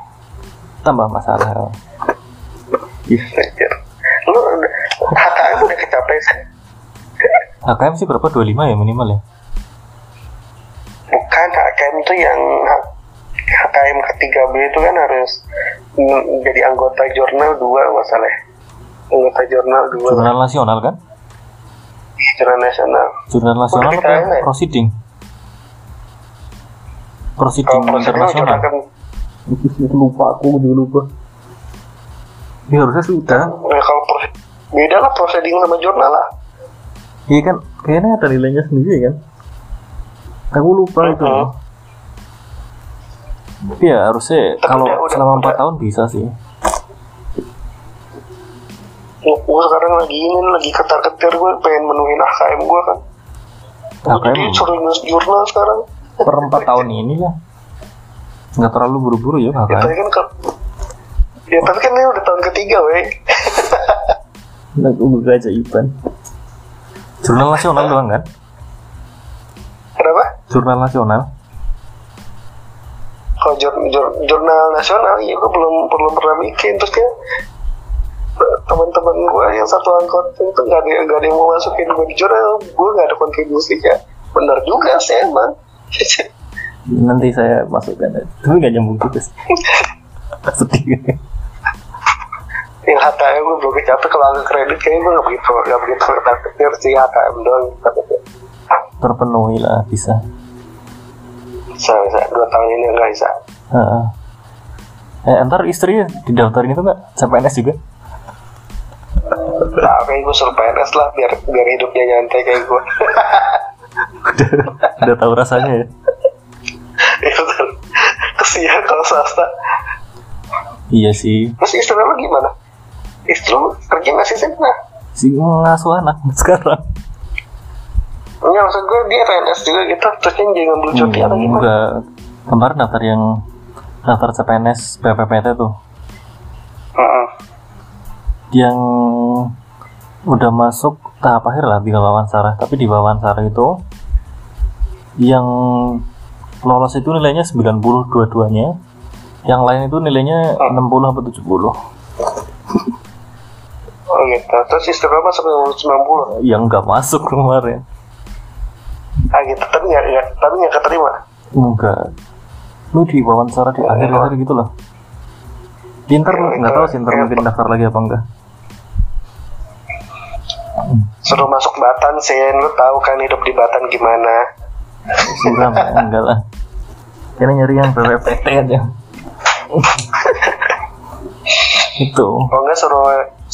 tambah masalah. Anjir. lu udah HKM udah kecapai sih HKM sih berapa? 25 ya minimal ya? bukan HKM itu yang HKM ke-3B itu kan harus jadi anggota jurnal dua masalah ya. anggota jurnal dua Jurnal nasional kan? jurnal nasional Jurnal nasional Udah apa ya? proceeding? Proceeding prosedurnya internasional. kan lupa aku juga lupa. Ini harusnya sudah. ya kalau proses- beda lah proceeding sama jurnal lah Iya kan, kayaknya ada nilainya sendiri kan? Aku lupa itu. Mhm. Tapi ya harusnya Tapi kalau udah- udah- selama empat tahun bisa sih. gue sekarang lagi ini lagi ketar ketir gue pengen menuhin HKM gue kan Gua HKM jadi suruh nulis jurnal sekarang per empat tahun ini lah. Nggak terlalu buru-buru ya ya, tapi HKM. kan ya tapi kan ini udah tahun ketiga weh. Lagu keajaiban. Jurnal nasional doang kan? jurnal nasional. Kalau jur, jur, jurnal nasional iya gue belum belum pernah bikin. Terus kan teman-teman gue yang satu angkot itu nggak ada nggak ada yang mau masukin gue di jurnal. Gue nggak ada kontribusinya benar juga sih emang. Nanti saya masukkan. Tapi nggak nyambung juga sih. Sedih yang HTM gue belum capek kalau angka kredit kayaknya gue nggak begitu nggak begitu tertakdir sih HTM doang. Terpenuhi lah bisa. Bisa bisa. Dua tahun ini nggak bisa. Heeh. eh ntar istri didaftarin itu nggak? CPNS juga? Nah kayak gue suruh PNS lah biar biar hidupnya nyantai kayak gue udah udah tahu rasanya ya? Iya, kesian kalau swasta iya sih. Terus istri lo gimana istri kerja nggak sih sih nah si ngasuh anak sekarang. Enggak maksud gue dia PNS juga gitu terus dia jadi ngambil cuti atau gimana? Enggak kemarin daftar yang daftar CPNS PPPT tuh. Heeh. yang udah masuk tahap akhir lah di wawancara. Tapi di wawancara itu yang lolos itu nilainya 90 dua-duanya. Yang lain itu nilainya 60 atau 70 oh gitu. Terus istri lo masuk ke 90 yang nggak masuk kemarin. Ah gitu. Tapi nggak nggak tapi nggak keterima? Enggak lu di wawancara di akhir-akhir gitu loh. Di ntar nggak tahu sih ntar mungkin daftar lagi apa enggak suruh masuk Batan sih lu tahu kan hidup di Batan gimana. Enggak enggak lah. Kayaknya nyari yang PPPT aja. Itu. Kalau nggak suruh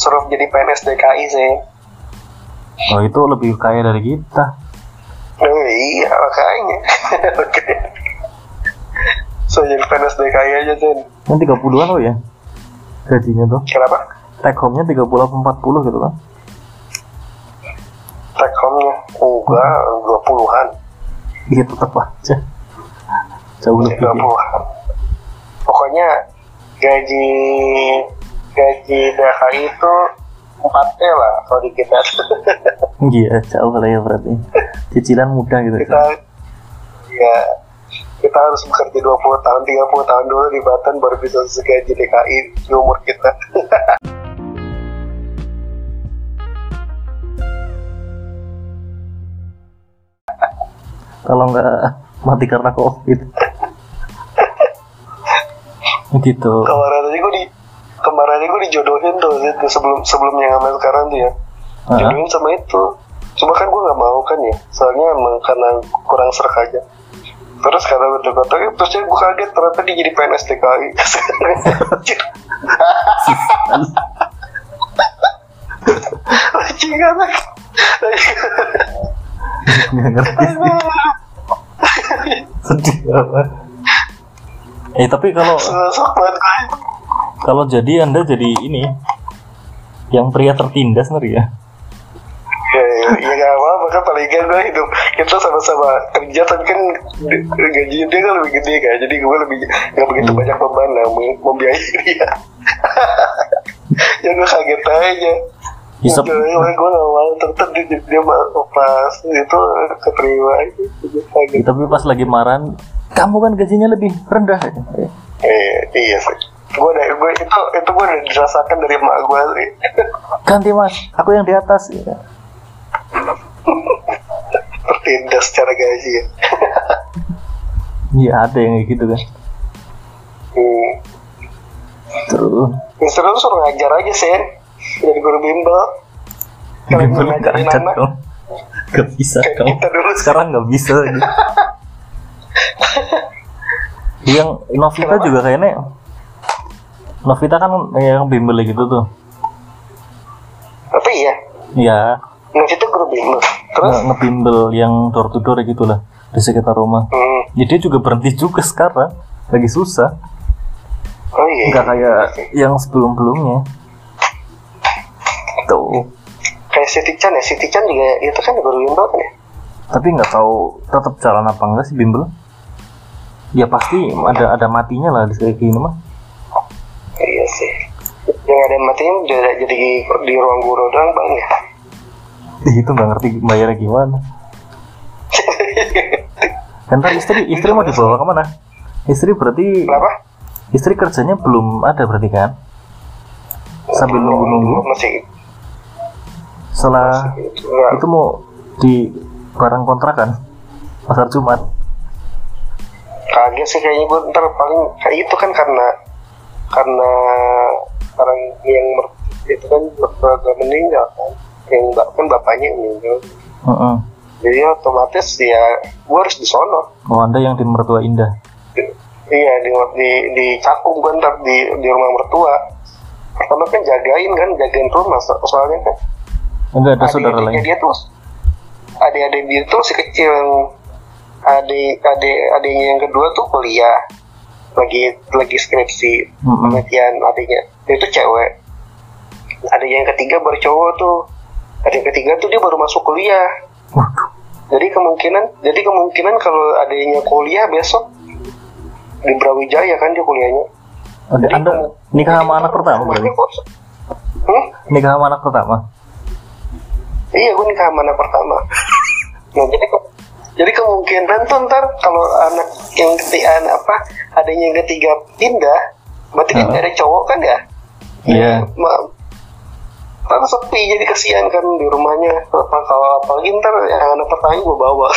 suruh jadi PNS DKI sih. Oh itu lebih kaya dari kita. Oh iya makanya. Oke. So jadi PNS DKI aja Zen kan 30-an lo ya gajinya tuh. Kenapa? Take home-nya 30 apa 40 gitu kan. Take home-nya? Enggak dua puluhan. Iya tetap aja. Jauh lebih. Dua puluhan. Pokoknya gaji gaji DKI itu 4 T lah kalau di kita iya jauh lah ya berarti. Cicilan mudah gitu kita ya kita harus bekerja 20 tahun 30 tahun dulu di Batan baru bisa segaji DKI di umur kita. Kalau nggak mati karena covid. Gitu. Kemarin aja gue di kemarin gue dijodohin tuh Zid, sebelum sebelumnya sama sekarang tuh ya. Ah. jodohin sama itu. Cuma kan gue nggak mau kan ya soalnya emang karena kurang serak aja. Terus karena udah kata terus gue kaget ternyata dia jadi PNS DKI Anjir. Anjing anak nggak ngerti. Sedih apa? Eh tapi kalau kalau jadi anda jadi ini yang pria tertindas ngeri ya? Ya ya ya gak apa-apa kan paling kan gue hidup. Kita sama-sama kerja tapi kan gajinya dia kan lebih gede kan? Jadi gue lebih gak begitu Hmm. banyak beban lah mem- membiayai dia. Ya gue kaget aja. Isep, gue gue gak mau ternyata dia, dia pas itu keterima aja. Tapi pas lagi marahan kamu kan gajinya lebih rendah eh, iya sih gue udah gue itu itu gue udah dirasakan dari emak gue sih. Ganti mas. Aku yang di atas ya. tertindas secara gaji ya. Iya ada yang gitu kan. Hmm. terus? Suruh ngajar aja sen. Jadi guru bimbel. Bimbel nggak ada dong. Nggak bisa dong sekarang nggak bisa lagi yang Novita juga kayaknya Novita kan yang bimbel gitu tuh. Tapi iya. Ya Nah itu guru bimbel. Terus? Nge- ngebimbel yang door to door gitu lah di sekitar rumah. Hmm. ya dia juga berhenti juga sekarang. Lagi susah. Oh iya. Nggak kayak yang sebelum sebelumnya tuh. Kayak Siti Chan ya Siti Chan juga itu kan guru bimbel kan ya? Tapi nggak tahu tetap jalan apa enggak sih bimbel? Ya pasti ada ada matinya lah di kayak gini mah iya sih. Yang ada matinya udah jadi di ruang guru doang bang ya? Itu nggak ngerti bayarnya gimana. Ntar istri istri mau dibawa ke mana? Istri berarti Kenapa? istri kerjanya belum ada berarti kan? Sambil nunggu-nunggu. Masih setelah itu enggak. itu mau di barang kontrakan pasar Jumat. Kaget sih kayaknya gue ntar paling kayak itu kan karena karena orang yang itu kan berkeluarga meninggal kan. Yang bap- kan bapaknya meninggal. Heeh. jadi otomatis ya gue harus di sono oh anda yang di mertua indah? Iya di di di cakung gue ntar di di rumah mertua. Pertama kan jagain kan jagain rumah so- soalnya kan enggak ada saudara lain. dia tuh adik-adik dia tuh si kecil yang adik adik adiknya yang kedua tuh kuliah lagi lagi skripsi penelitian adiknya dia itu cewek. Adiknya yang ketiga baru cowok tuh. Adik yang ketiga tuh dia baru masuk kuliah. Waduh. Jadi kemungkinan jadi kemungkinan kalau adiknya kuliah besok di Brawijaya kan dia kuliahnya. Anda, anda nikah sama anak pertama berarti? Hmm? nikah sama anak pertama? Iya, gue nikah sama anak pertama. Nah, jadi jadi kemungkinan tuh ntar kalau anak yang ketiga anak apa adanya yang ketiga pindah, berarti kan dari cowok kan ya? iya Ma, ntar sepi jadi kesian kan di rumahnya. Apa kalau apalagi ntar yang anak pertama gue bawa.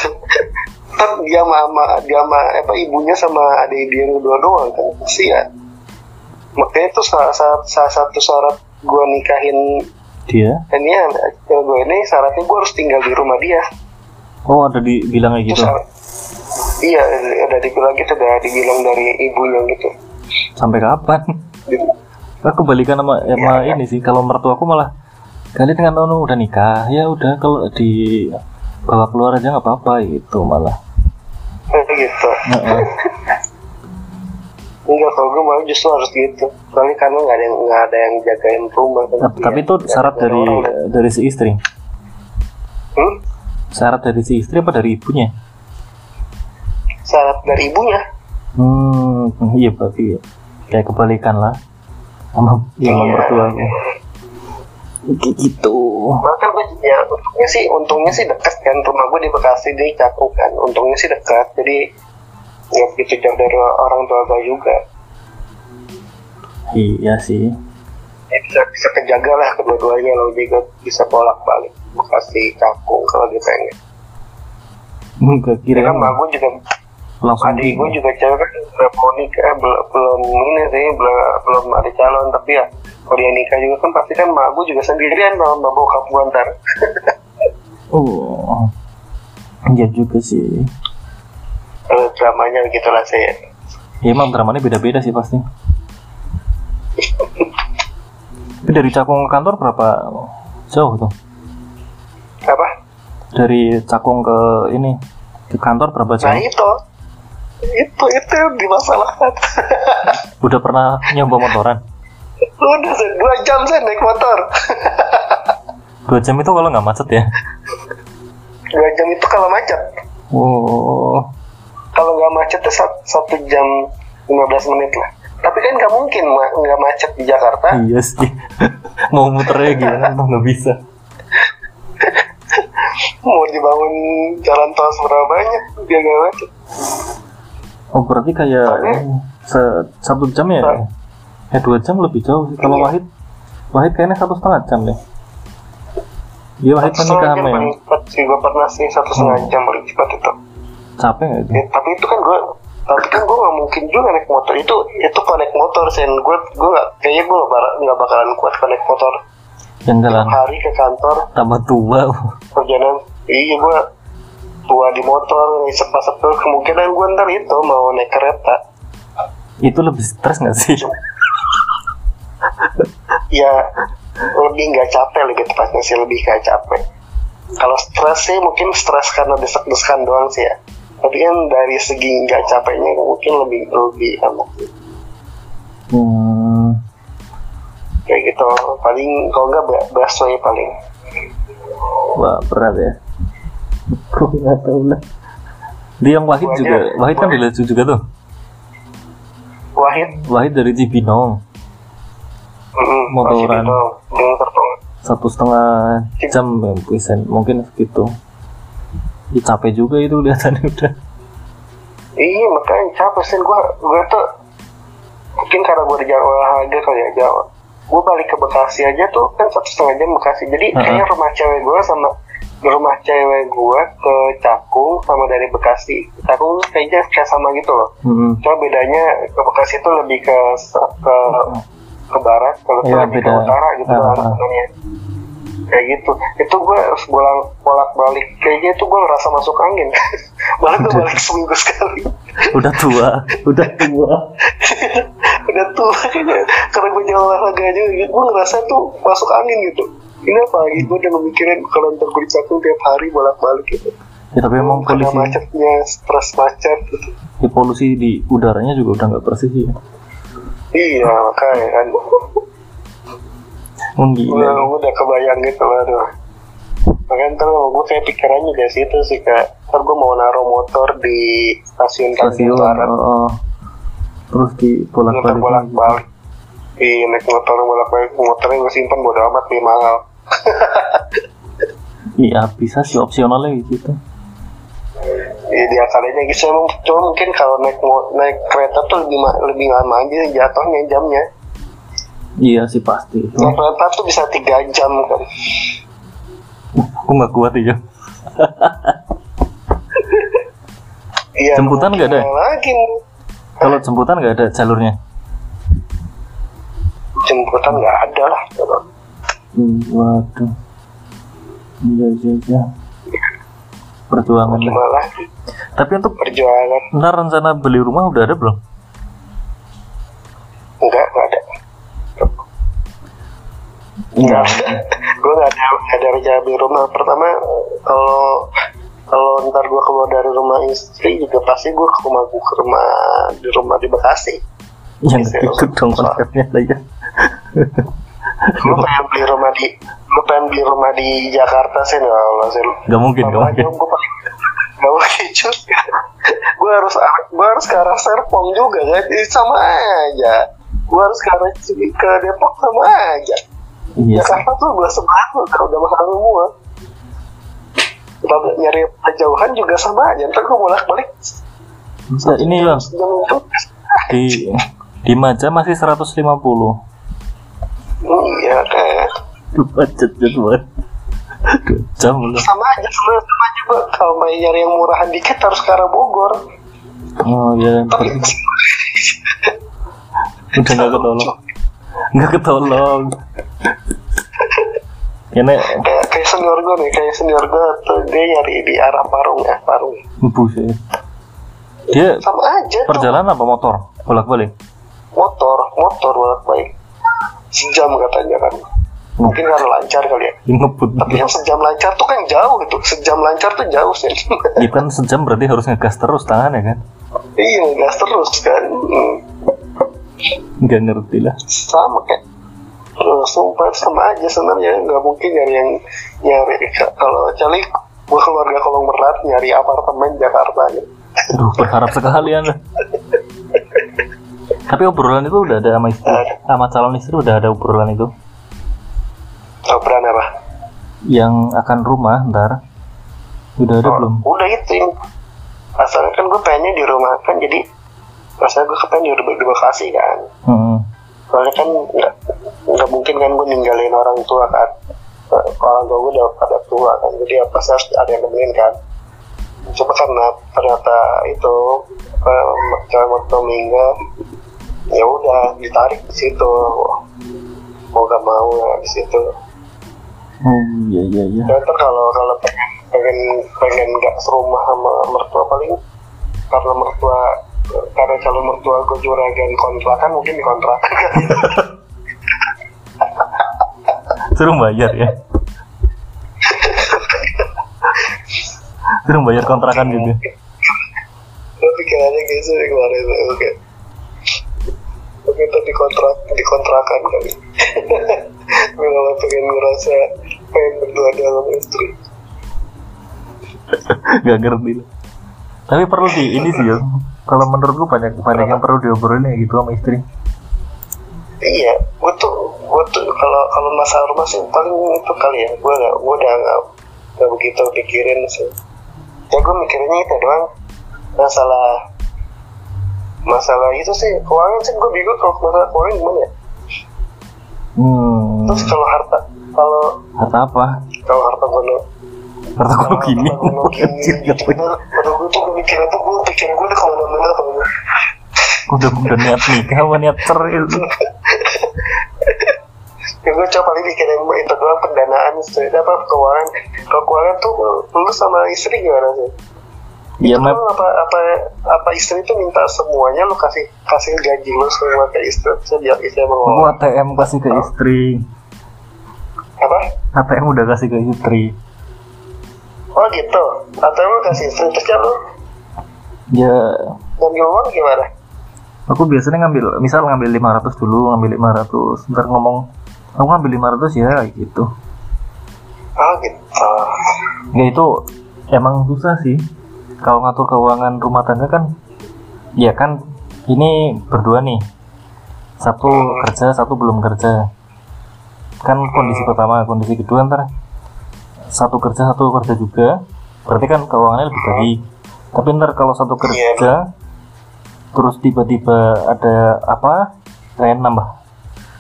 ntar dia sama, dia sama apa ibunya sama adik dia yang kedua doang kan kesian. Makanya itu salah, salah, salah satu syarat gue nikahin dia ini anak gue ini syaratnya gue harus tinggal di rumah dia oh ada dibilang kayak itu gitu? Syarat iya udah dibilang gitu udah dibilang dari ibunya gitu. Sampai kapan? Di- Aku kebalikan sama sama Iya, ini sih kalau mertua aku malah kalian dengan Nono udah nikah. Ya udah kalau di bawa keluar aja nggak apa-apa gitu malah. Gitu. Heeh. enggak kalau gue malah justru harus gitu. Soalnya karena nggak ada yang nggak ada yang jagain rumah. Tapi- tapi itu Nggak syarat ada dari orang kan. dari si istri? Hmm? Syarat dari si istri apa dari ibunya? Syarat dari ibunya? Hmm iya berarti kayak kebalikan lah sama Iya. sama mertua aku kayak gitu. Gue ya untungnya sih untungnya sih dekat kan. Rumah gue di Bekasi di Cakung kan. Untungnya sih dekat jadi nggak begitu jauh dari orang tua gue juga. Iya sih. Ya bisa bisa kejaga lah kedua-duanya lo juga bisa bolak balik Bekasi Cakung kalau dia pengen nggak kira ya kan mak gue juga. Langsung adik gue juga cewek kan belum nikah belum belum ini sih belum belum ada calon tapi ya kalau dia nikah juga kan pasti kan mak gue juga sendirian sama mbak bokap gue ntar. Oh iya juga sih. Kalau dramanya gitu lah saya ya emang dramanya beda-beda sih pasti. Tapi dari Cakung ke kantor berapa jauh tuh apa? Dari Cakung ke ini ke kantor berapa nah jauh itu. Itu itu yang dimasalahkan. Udah pernah nyoba motoran? Udah dua jam saya naik motor. Dua jam itu kalau nggak macet ya? Dua jam itu kalau macet. Oh. Kalau nggak macet tuh sat- satu jam 15 menit lah. Tapi kan nggak mungkin nggak macet di Jakarta. Iya sih. Mau muternya gimana? Nggak bisa mau dibangun jalan tol seberapa banyak dia nggak macet. Oh berarti kayak se- satu jam ya? Eh dua jam lebih jauh sih. Kalau Iya. Wahid Wahid kayaknya satu setengah jam deh. Iya Wahid kan yang paling cepat sih gue pernah sih satu setengah jam paling cepat itu. Capek nggak itu? Ya, tapi itu kan gue tapi kan gue nggak mungkin juga naik motor. Itu itu connect motor sen. Gue gue nggak kayaknya gue nggak nggak bakalan kuat connect motor. Yang jalan. hari ke kantor. Tambah tua perjalanan. Iya gue tua di motor sepa sepa kemungkinan gue ntar itu mau naik kereta. Itu lebih stres nggak sih? Ya lebih nggak capek lebih tepatnya sih lebih nggak capek. Kalau stres sih mungkin stres karena desek-desekan doang sih ya. Tapi kan dari segi nggak capeknya mungkin lebih lebih enak hmm, kayak gitu paling kalau nggak ba- bakso ya paling wah berat ya. Aku nggak tahu lah. Dia yang Wahid Gua juga aja- Wahid kan gua- dari juga tuh. Wahid? Wahid dari Cibinong. Mm, Motoran. satu setengah jam ya, bisa mungkin segitu. Ya, capek juga itu kelihatannya udah. Iya makanya capek sih. Gue gue tuh mungkin karena gue di olahraga kali ya gue balik ke Bekasi aja tuh kan satu setengah jam Bekasi. Jadi Uh-uh. kayaknya rumah cewek gue sama rumah cewek gue ke Cakung sama dari Bekasi. Cakung kayaknya kayak sama gitu loh. Hmm. cuma bedanya ke Bekasi itu lebih ke ke ke barat kalau lebih ke utara gitu Ah, kan sebenarnya kayak gitu. Itu gue harus bolak bolak balik kayaknya itu gue ngerasa masuk angin. Malah gue balik seminggu sekali. Udah tua, udah tua. udah tua. Karena gue jalan olahraga aja gitu gue ngerasa tuh masuk angin gitu. Ini apa lagi? Gue udah memikirin kalau ntar gue di Cakung tiap hari bolak balik gitu. Ya tapi emang karena polusi, macetnya stres macet gitu. Di polusi di udaranya juga udah nggak bersih ya. iya makanya kan Oh, gila. udah, udah kebayang gitu aduh makanya ntar gue kayak pikirannya dari situ sih kayak ntar gue mau naruh motor di stasiun Tanjung Barat oh, oh. terus di bolak ntar balik. bolak balik iya naik motor bolak balik motornya gue simpan bodo amat nih mahal Iya bisa sih opsionalnya gitu. Iya dia kalinya gitu emang cuma mungkin kalau naik naik kereta tuh lebih ma- lebih lama aja jatuhnya jamnya. Iya sih pasti kereta tuh bisa tiga jam kan. Aku nggak kuat ya. Iya. Jemputan nggak ada ya? Lagi Kalau jemputan nggak ada jalurnya. jemputan nggak ada lah. Hmm, waduh. Iya iya iya. Perjuangan lah. Tapi untuk perjuangan ntar rencana beli rumah udah ada belum? enggak nggak ada. Iya. Nggak ada. gue nggak ada nggak ada rencana beli rumah. Pertama kalau kalau ntar gue keluar dari rumah istri juga pasti gue ke rumah gue ke rumah di rumah di Bekasi. Yang ikut dong konsepnya ya. lu pengen beli rumah di lu pengen beli rumah di Jakarta sih nggak Allah sih Gak mungkin, gak aja mungkin. gue paling gak mungkin juga gue harus gue harus ke arah Serpong juga kan Jadi sama aja gue harus ke arah ke Depok sama aja Iya. Jakarta tuh gue sebelah tuh kalau udah mahal semua Kalau nyari jauhan juga sama aja ntar gue bolak balik Bisa ini bang di di Maja masih 150 iya kayak Macet banget. Dua jam loh. sama aja sama aja gue kalau mau nyari yang murahan dikit harus ke arah Bogor Oh iya. tapi Udah nggak ketolong. Nggak ketolong. Ini kayak kayak senior gue nih kayak senior gue tuh dia nyari di arah Parung ya Parung buset. Dia sama aja perjalanan apa motor? Bolak balik. motor motor bolak balik sejam katanya kan mungkin karena lancar kali ya Ngebut. tapi yang sejam lancar tuh kan jauh gitu sejam lancar tuh jauh sih Ya kan sejam berarti harus ngegas terus tangannya kan? iya gas terus kan Hmm, Nggak ngerti lah. sama kayak Eh, sumpah sama aja sebenarnya nggak mungkin nyari yang nyari kalau cali gua keluarga kolong berat nyari apartemen Jakarta gitu. Aduh berharap sekali anda. Tapi obrolan itu udah ada sama istri, sama calon istri udah ada obrolan itu Obrolan apa? yang akan rumah ntar udah ada Oh, belum? Udah itu asalnya kan gue pengennya di rumah kan jadi rasanya gue kepengen di, di Bekasi kan. Hmm. soalnya kan nggak nggak mungkin kan gue ninggalin orang tua kan. Orang tua gue udah pada tua kan. Jadi apa sih harus ada yang nemenin kan. Cuma karena ternyata itu eh, cewek mertua meninggal ya udah ditarik di situ. Mau gak mau ya di situ. Oh iya iya iya. dan ntar kalau kalau pengen pengen pengen nggak serumah sama mertua paling karena mertua karena calon mertua gue juragan kontrakan mungkin di kontrakan Suruh bayar ya. Suruh bayar kontrakan juga. gue pikirannya gitu sih kemarin oke oke ntar dikontrak dikontrakan kali kalau pengen ngerasa pengen berdua dalam istri Gak ngerti. Tapi perlu di ini sih ya. Kalau menurutku banyak banyak yang perlu diobrolin ya gitu sama istri. iya gue tuh gue tuh kalau kalau masalah rumah sih paling itu kali ya. Gue gak gue udah gak, gak begitu pikirin sih. Ya gue mikirinnya itu doang. Masalah masalah itu sih keuangan sih gue bingung kalau masalah keuangan gimana ya. Hmm. Terus kalau harta kalau harta apa? kalau harta gue harta gue gini Anjir, gitu. gue tuh gue mikirnya tuh gue pikiran gue udah kalau udah udah niat nikah apa niat cerai ya gue coba paling mikirin itu doang pendanaan sih apa keuangan. Kalau keuangan tuh lu sama istri gimana sih? Iya Itu lu apa apa apa istri itu minta semuanya lu kasih kasih gaji lu semua ke istri biar istri mengelola. ATM kasih ke istri. Apa? ATM udah kasih ke istri oh gitu. Atau lu kasih istri terus ya. Lu ya ngambil uang gimana? Aku biasanya ngambil misal ngambil 500 dulu ngambil 500 ntar ngomong aku ngambil 500 ya gitu. Oh gitu. Ya itu emang susah sih. Kalau ngatur keuangan rumah tangga kan ya kan ini berdua nih. Satu kerja satu belum kerja. Kan kondisi pertama kondisi kedua ntar satu kerja satu kerja juga. Berarti kan keuangannya lebih baik. Tapi ntar kalau satu kerja terus tiba-tiba ada apa? Kayak nambah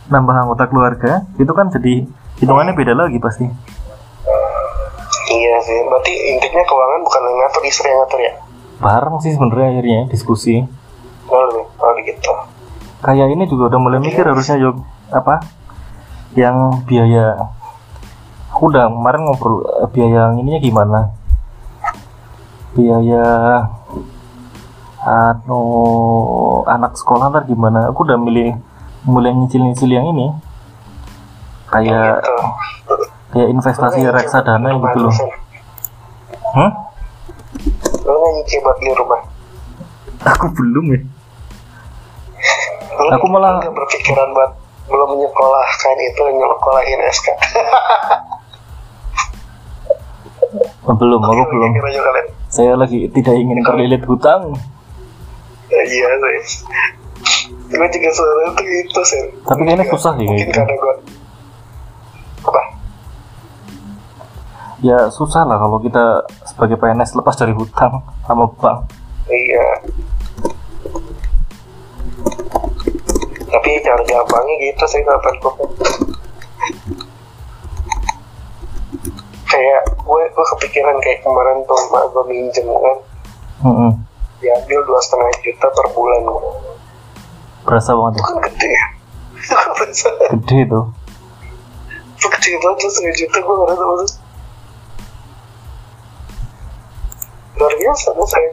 nambah anggota keluarga itu kan jadi hitungannya beda lagi pasti. Iya sih berarti intinya keuangan bukan yang ngatur istri yang ngatur ya? Bareng sih sebenarnya akhirnya diskusi. Oh lebih oh gitu. Kayak ini juga udah mulai mikir harusnya yuk. Apa? Yang biaya aku udah kemarin ngobrol eh, biaya yang ininya gimana? Biaya anu anak sekolah ntar gimana? Aku udah milih mulai nyicil-nyicil yang ini. Kayak gitu kayak investasi reksadana gitu loh. Hmm? lu nyicil buat beli rumah. Aku belum ya. Lu Aku malah- berpikiran buat belum menyekolahkan itu nyekolahin SK Oh, belum aku belum. aja saya lagi tidak ingin terlilit hutang. Ya, iya sih gue juga sebenarnya tuh itu sih Tapi kayaknya susah sih kayak mungkin gitu. karena gue apa? Ya susah lah kalau kita sebagai PNS lepas dari hutang sama bank. Iya. Tapi cara gampangnya gitu sih kapan gue kayak gue gue kepikiran kayak kemarin tuh mak gue minjem kan. Mm-mm. diambil dua setengah juta per bulan. Berasa banget itu ya. kan gede ya? Itu kan berasa. Gede tuh itu gede banget tuh setengah juta gue ngerasa maksud luar biasa tuh saya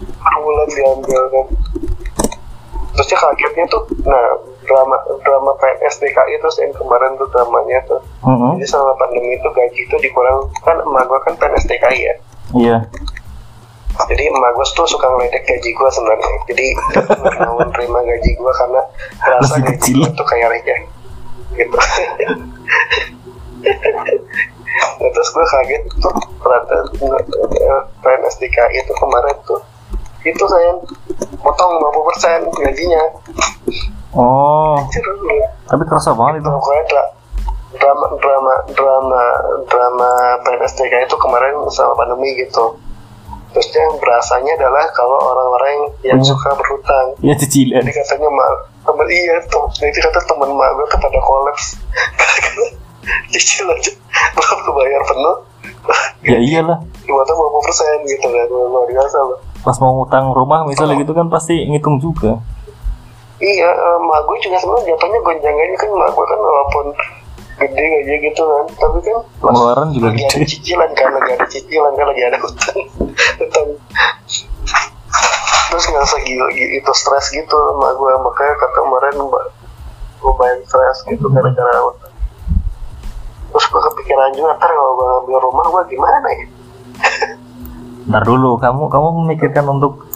per bulan diambil kan. Terusnya kagetnya tuh nah drama drama PNS DKI terus yang kemarin tuh dramanya tuh. Mm-mm. jadi selama pandemi itu gaji itu dikurang kan emak gue kan PNS DKI ya. Iya. Jadi emak gue tuh suka ngeledek gaji gue sebenarnya. Jadi nggak mau nerima gaji gue karena merasa Masih gaji kecil. gue tuh kayak receh gitu. Nah, terus gue kaget tuh ternyata PNS DKI itu kemarin tuh itu saya potong 50% gajinya oh. Tapi kerasa banget itu pokoknya dra- drama drama drama drama PNS DKI itu kemarin sama pandemi gitu. Terus yang berasanya adalah kalau orang-orang yang, Hmm. suka berhutang. Ya cicilan. Jadi katanya mak temen iya tuh. Jadi kata temen mak gue tuh pada kolaps. Cicil aja. Belum kebayar penuh. Ya iyalah. Cuma tuh 50 persen gitu kan. Luar biasa loh. Pas mau ngutang rumah misalnya gitu kan pasti ngitung juga iya eh, mak gue juga sebenarnya jatuhnya gonjang-ganjing kan mak gue kan walaupun gede aja gitu kan. Tapi kan pengeluaran juga lagi ada gede cicilan kan lagi ada cicilan kan lagi ada hutang hutang terus ngerasa gila gitu, itu stres gitu sama gue makanya kata kemarin mbak gue main stres gitu gara-gara hutang terus gue kepikiran juga ntar kalau gue ngambil rumah gue gimana ya? Ntar dulu kamu kamu memikirkan untuk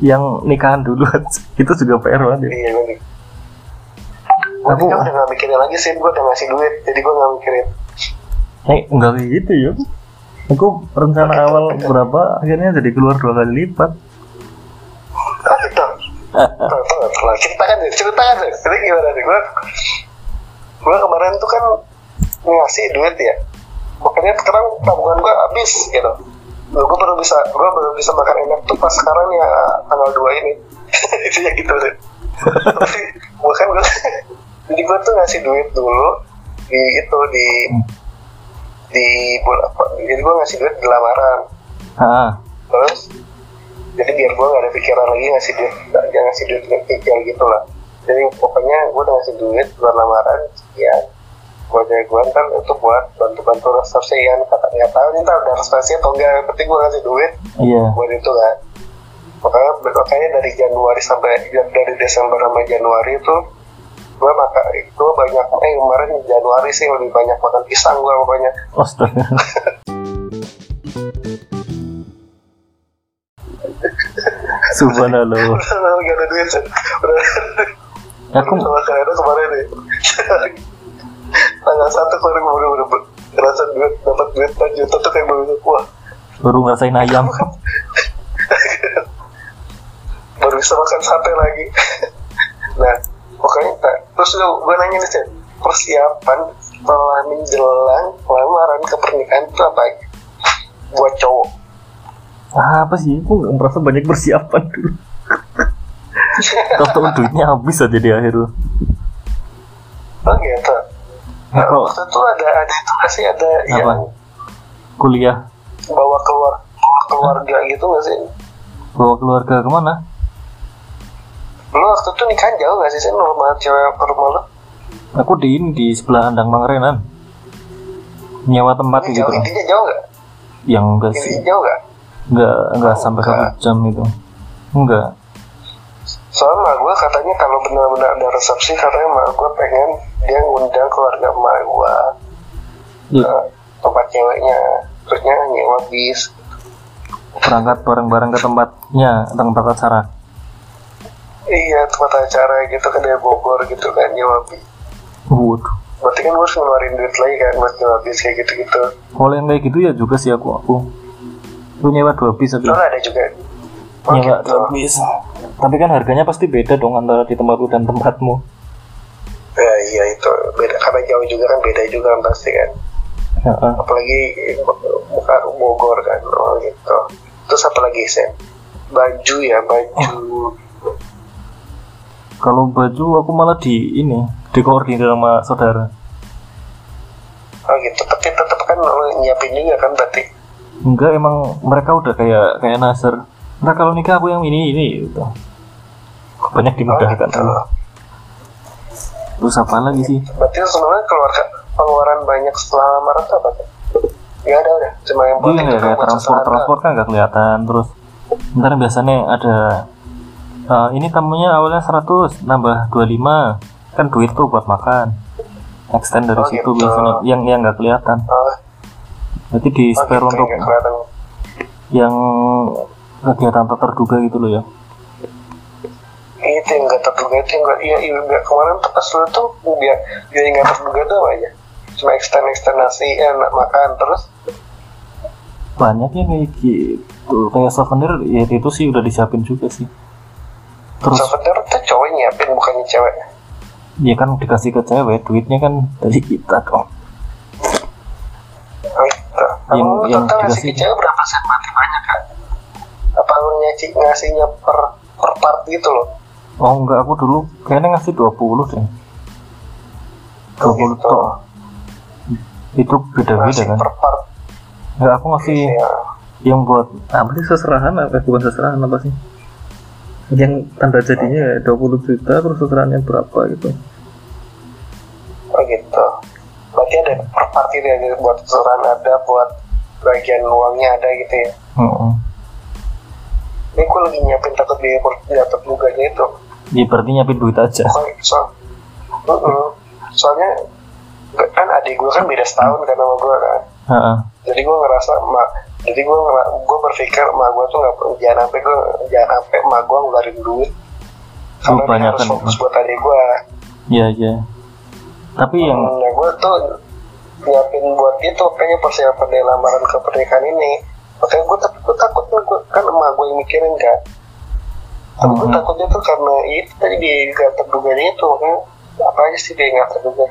yang nikahan dulu. Itu juga PR banget ya. Iya nih gue Aku- kan udah gak mikirin lagi sih gue udah ngasih duit jadi gue gak mikirin. Eh enggak kayak gitu ya aku rencana awal berapa akhirnya jadi keluar dua kali lipat. Ah itu. Ceritakan deh ceritakan deh. Jadi gimana sih gue gue kemarin tuh kan ngasih duit ya. Makanya sekarang tabungan gue habis gitu gue baru bisa gue baru bisa makan enak tuh pas sekarang ya tanggal 2 ini. Itu ya gitu deh. Tapi bukan gue jadi gue tuh ngasih duit dulu di itu di di bulan apa jadi gue ngasih duit di lamaran. Ah terus jadi biar gue gak ada pikiran lagi ngasih duit jangan ngasih duit dengan pikir gitu lah. Jadi pokoknya gue udah ngasih duit buat lamaran sekian buat cewek gue ntar itu buat bantu-bantu resepsi kan kata nggak tahu nih ntar ada resepsi atau enggak yang penting gue ngasih duit iya buat itu kan makanya makanya dari Januari sampai dari Desember sampai Januari itu gue maka gue banyak eh kemarin Januari sih lebih banyak makan pisang gue pokoknya astaga subhanallah udah gak ada duit udah aku sama kalian kemarin nih tanggal satu kemarin gue bener bener ngerasa duit dapat duit 4 juta tuh kayak bener wah baru ngerasain ayam. Baru bisa makan sate lagi. Nah pokoknya tak- terus gue nanya nih persiapan setelah menjelang lamaran ke pernikahan itu apa? Ya? buat cowok. Apa sih? Aku nggak merasa banyak persiapan dulu. Tahu duitnya habis aja di akhir. Oh gitu Nah, Nah, kalau waktu itu ada ada itu nggak sih? Ada apa? yang kuliah. Bawa keluar bawa keluarga gitu nggak sih? Bawa keluarga ke mana? Lu waktu itu nikahan jauh nggak sih? Sih rumah cewek ke rumah lu? Aku di di sebelah Andang Mangrenan nyewa tempat ini gitu jauh intinya jauh nggak? Yang enggak sih. Jauh nggak? Enggak enggak Oh, sampai enggak. satu jam itu. Enggak soalnya gue katanya kalau benar-benar ada resepsi katanya mak gue pengen dia ngundang keluarga emak gue ya, ke tempat ceweknya. Terusnya nyewa bis. Berangkat bareng-bareng ke tempatnya tempat acara. Iya tempat acara gitu kan dari Bogor gitu kan nyewa bis. Waduh. Berarti kan gue harus ngeluarin duit lagi kan buat nyewa bis kayak gitu-gitu. Kalau yang kayak gitu ya juga sih aku aku. Lu nyewa dua bis soalnya ada juga gitu dua bis tapi kan harganya pasti beda dong antara di tempatku dan tempatmu. Ya iya itu. Beda karena jauh juga kan beda juga kan pasti kan. Ya, ah. apalagi buka Bogor kan oh gitu. Terus apa lagi sen? Baju ya baju. Kalau baju aku malah di ini dikoordinir sama saudara. Oh gitu. Tapi tetap kan nyiapin juga kan berarti? Enggak emang mereka udah kayak kayak Nasir nah kalau nikah aku yang ini ini gitu. Banyak oh dimudahkan gitu. Terus apa lagi sih? Berarti sebenarnya keluarga pengeluaran banyak setelah lamaran tuh apa nggak ada udah cuma yang iya penting itu kayak transport transport kan nggak kelihatan. Terus ntar biasanya ada eh, ini tamunya awalnya 100 nambah 25 kan duit tuh buat makan. Extend dari Oh, situ gitu. biasanya yang yang nggak kelihatan. Oh, berarti di oh spare gitu, untuk yang kegiatan tak terduga gitu loh ya. Itu yang nggak terduga itu yang nggak iya iya nggak kemarin tuh pas lu tuh dia dia yang nggak terduga tuh apa aja? Cuma extend extend nasi enak makan terus? Banyak ya kayak gitu. Kayak souvenir ya itu sih udah disiapin juga sih. Terus souvenir tuh cowok nyiapin bukannya cewek? Ya kan dikasih ke cewek duitnya kan dari kita dong. Oh, gitu. Yang- Kamu yang ngasih ke dikasih- cewek berapa sen? Banyak kan? Ngasih ngasihnya per per part gitu loh? oh enggak aku dulu kayaknya ngasih 20 deh 20 Oh, gitu. tok itu beda-beda kan per part. enggak aku ngasih Ya. yang buat apa sih seserahan apa bukan seserahan apa sih yang tanda jadinya ya 20 juta terus seserahannya berapa gitu Oh gitu. Berarti ada per part itu ya buat keseluruhan ada buat bagian uangnya ada gitu ya. Heeh. Ini gue lagi nyiapin takut per dapat luganya itu. ya berarti nyiapin duit aja Pokoknya so, Mm-mm. soalnya kan adik gue kan beda setahun kan sama gue kan. Heeh. jadi gue ngerasa mak jadi gue gue berpikir mak gue tuh nggak jangan sampai gue jangan sampai mak gue ngeluarin duit karena banyak harus kan. fokus buat adik gue Iya iya. Tapi yang nah gue tuh nyiapin buat itu kayaknya persiapan dari lamaran ke pernikahan ini makanya gue tapi gue takut gue kan emak gue yang mikirin kan tapi gue Mhm. takutnya tuh karena itu tadi dia nggak terduganya itu makanya apa aja sih dia nggak terduga?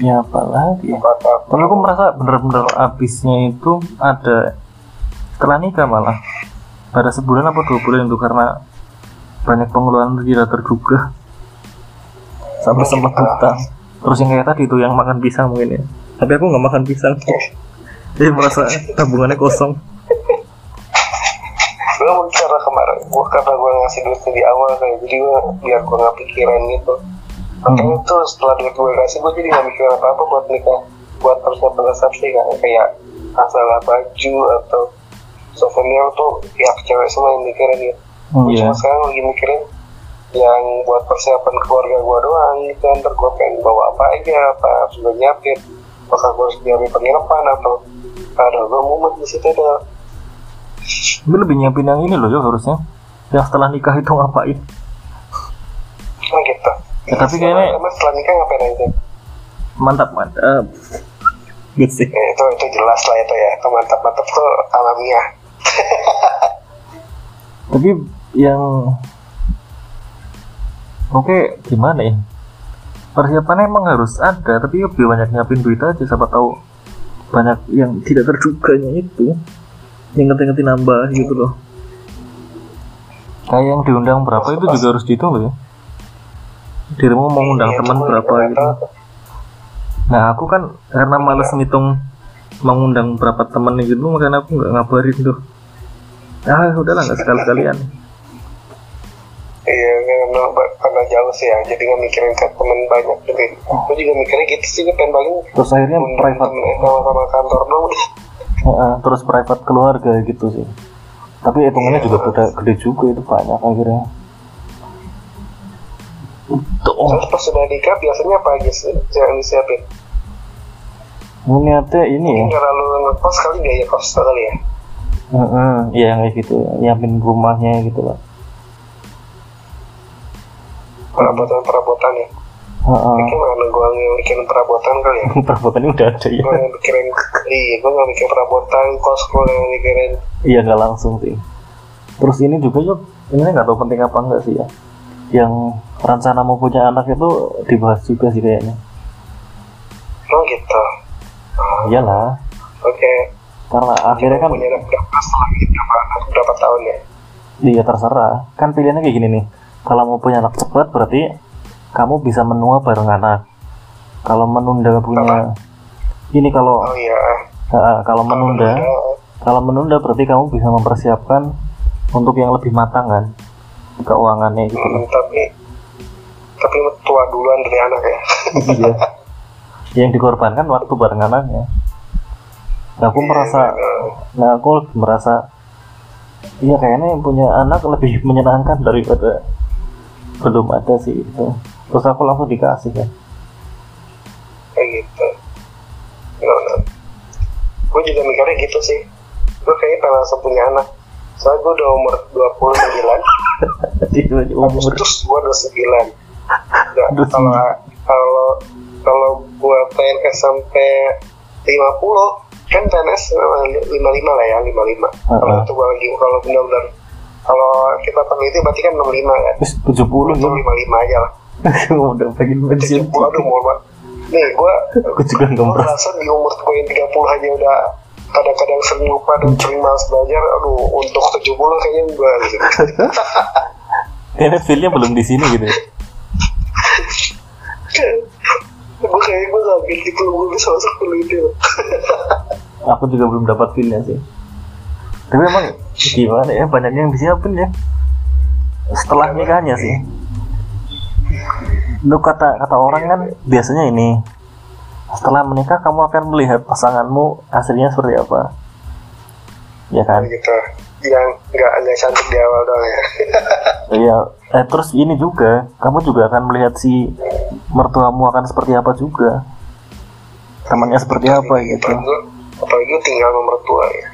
Ya apa lagi? apa apa Kalau aku merasa bener-bener habisnya itu ada setelah nikah malah. Pada sebulan apa dua bulan itu karena banyak pengeluaran tidak terduga. Sampai sempat hutang. Terus yang kayak tadi tuh yang makan pisang mungkin ya. Tapi aku nggak makan pisang jadi merasa tabungannya kosong. Gue mungkin karena kemarin gue karena gue ngasih duitnya di awal kayak jadi gue biar gue nggak pikiran gitu. Makanya Hmm. tuh setelah duit gue kasih gue jadi nggak mikir apa apa buat nikah. Buat persiapan resepsi kan kayak masalah baju atau souvenir tuh pihak cewek semua yang mikirin gitu. Hmm, gue iya. cuma sekarang lagi mikirin yang buat persiapan keluarga gue doang gitu ntar gue pengen bawa apa aja apa sudah nyiapin. Apakah gue harus nyiapin penginapan atau ada gue mumet di situ ada. Tapi lebih nyiapin yang ini loh ya harusnya. Yang setelah nikah itu ngapain? Oh gitu. Ya, tapi kayaknya- emang setelah nikah ngapain aja? Mantap mantap. Good sih. Ya, itu itu jelas lah itu ya. Itu mantap mantap tuh alamiah tapi yang oke gimana ya persiapannya emang harus ada tapi lebih banyak nyiapin duit aja siapa tahu banyak yang tidak terduganya itu yang ngerti-ngerti nambah gitu loh. Kayak yang diundang berapa itu juga harus dihitung loh ya. Dirimu mau undang Iya, teman berapa gitu. nah aku kan karena males ngitung mengundang berapa teman gitu makanya aku nggak ngabarin tuh. Ah udahlah nggak sekali sekalian iya karena, karena jauh sih ya jadi nggak mikirin ke temen banyak jadi aku juga mikirnya gitu sih gue pengen paling terus akhirnya undang private. temen sama-sama kantor dong Heeh, terus private keluarga gitu sih. Tapi hitungannya juga beda gede juga itu banyak akhirnya. Itu terus pas sudah nikah biasanya apa aja sih yang disiapin? Niatnya ini ya. Terlalu ngekos kali biaya kos kali ya? Heeh, ya yang kayak gitu nyiapin rumahnya gitu lah perabotan perabotan ya. Heeh. mungkin mana gue yang mikirin perabotan kali ya. Perabotannya udah ada ya? Gue yang mikirin iya gue nggak mikir perabotan kos gue yang mikirin. Iya nggak langsung sih. Terus ini juga yuk ini nggak tahu penting apa enggak sih ya? Yang rencana mau punya anak itu dibahas juga sih kayaknya. Oh gitu. Iyalah. Oke. Karena akhirnya kan punya anak ini? Berapa berapa tahun ya? Iya terserah. Kan pilihannya kayak gini nih. Kalau mau punya anak cepat berarti kamu bisa menua bareng anak. Kalau menunda punya ini kalau oh iya ah, kalau menunda kalau menunda berarti kamu bisa mempersiapkan untuk yang lebih matang kan keuangannya gitu. Hmm, tapi tapi tua duluan dari anak ya iya. Yang dikorbankan waktu bareng anaknya. Nah, aku merasa nah aku merasa iya kayaknya yang punya anak lebih menyenangkan daripada belum ada sih itu. Terus aku langsung dikasih kan kayak gitu. No, no. gue juga mikirnya gitu sih. Gue kayaknya pengen langsung punya anak. Soalnya gue udah umur 29 jadi umur. Agustus gue udah 9 Nggak, Aduh, kalau kalau kalau gue PNS sampai 50 kan PNS 55 lah ya 55 kalau Uh-uh. itu gue lagi kalau benar-benar kalau kita peneliti berarti kan 65 kan? Terus 70 itu nih 55 aja lah. Udah pengen pensiun 70 aduh mau banget nih gue aku juga gue merasa. di umur gue yang 30 aja udah kadang-kadang sering lupa dan sering malas belajar. Aduh untuk 70 kayaknya gue gitu. Kayaknya feelnya belum di sini gitu ya. gue kayaknya gue gak gitu gue bisa masuk peneliti. Aku juga belum dapat feelnya sih tapi emang gimana ya banyak yang disiapin ya. Setelah nikahnya sih. Lu kata kata orang kan biasanya ini setelah menikah kamu akan melihat pasanganmu aslinya seperti apa. Ya kan? Gitu. Yang nggak nggak cantik di awal doang ya. Iya. Eh terus ini juga kamu juga akan melihat si mertuamu akan seperti apa juga. Temannya seperti apa gitu. apalagi tinggal sama mertua ya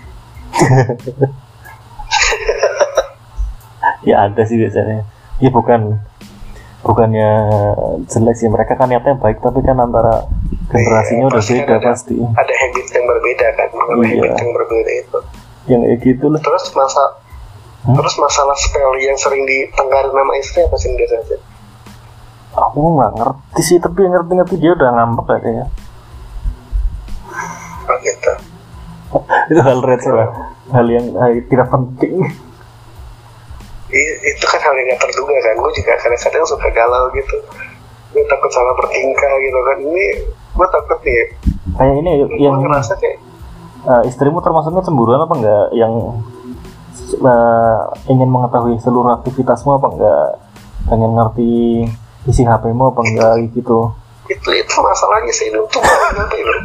ya ada sih biasanya. Ya bukan bukannya jelek sih. Mereka kan niatnya baik tapi kan antara generasinya Iya, udah pasti kan beda ada. pasti. ada habit yang berbeda kan ada Iya. habit yang berbeda itu. Yang kayak gitu lah. Terus masa Hmm? terus masalah spell yang sering ditenggarin nama istri apa sih biasanya aku nggak ngerti sih tapi yang ngerti-ngerti dia udah ngambek kayaknya. Oh gitu itu hal receh lah hal yang eh, tidak penting. Itu kan hal yang gak terduga kan. Gue juga kadang-kadang suka galau gitu. Gue takut salah bertingkah gitu kan. Ini gue takut nih. Kayak ini gue yang ngerasa kayak eh, istrimu termasuknya cemburuan apa enggak yang eh, ingin mengetahui seluruh aktivitasmu apa enggak pengen ngerti isi HP-mu apa enggak gitu. Itu itu masalahnya sih. Itu tuh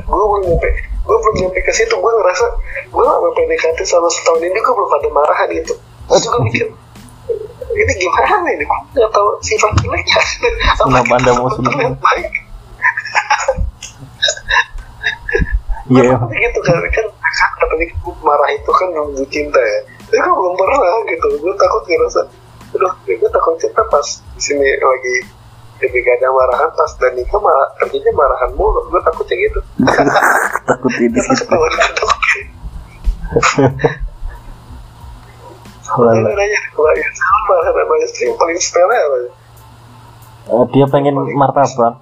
gue belum nyampe gue belum nyampe ke situ gue ngerasa gue sama PDKT sama setahun ini gue belum ada marahan gitu. Terus gue mikir ini gimana ini? Gue nggak tahu sifat jeleknya. Kenapa Anda mau baik? Iya Tapi gitu kan kan katanya gue marah itu kan nunggu cinta ya. Tapi gue belum pernah gitu gue takut ngerasa aduh gue takut cinta pas di sini lagi jadi gak ada marahan pas dan nikah marah terjadinya marahan mulu. Gue takutnya gitu. Takut ini gitu. Lala. Lalu nanya kalau yang salah marahan sama istri yang paling sepele apa? Ya? Eh, dia pengen martabak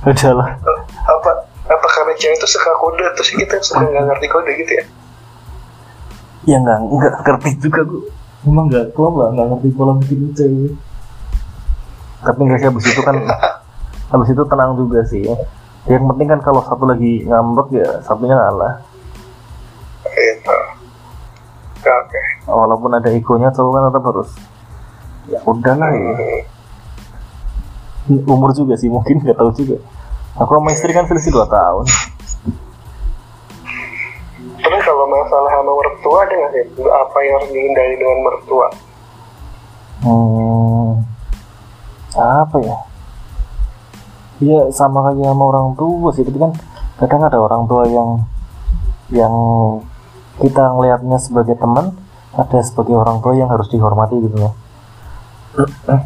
udahlah apa apa karena cewek itu suka kode terus kita suka nggak ngerti kode gitu ya ya nggak nggak ngerti juga gue emang nggak klop lah nggak ngerti pola pikir cewek tapi nggak sih habis itu kan habis itu tenang juga sih yang penting kan kalau satu lagi ngambek ya satunya ngalah. Gitu. Oke. Oke walaupun ada egonya cowok kan tetap harus ya udahlah ya. Umur juga sih mungkin nggak tahu juga. Aku sama istri kan selisih 2 tahun masalah sama mertua ada nggak sih? Apa yang harus dihindari dengan mertua? Hmm, apa ya? Ya sama kayak sama orang tua sih. Tapi kan kadang ada orang tua yang yang kita ngelihatnya sebagai teman ada sebagai orang tua yang harus dihormati gitu ya. Hmm,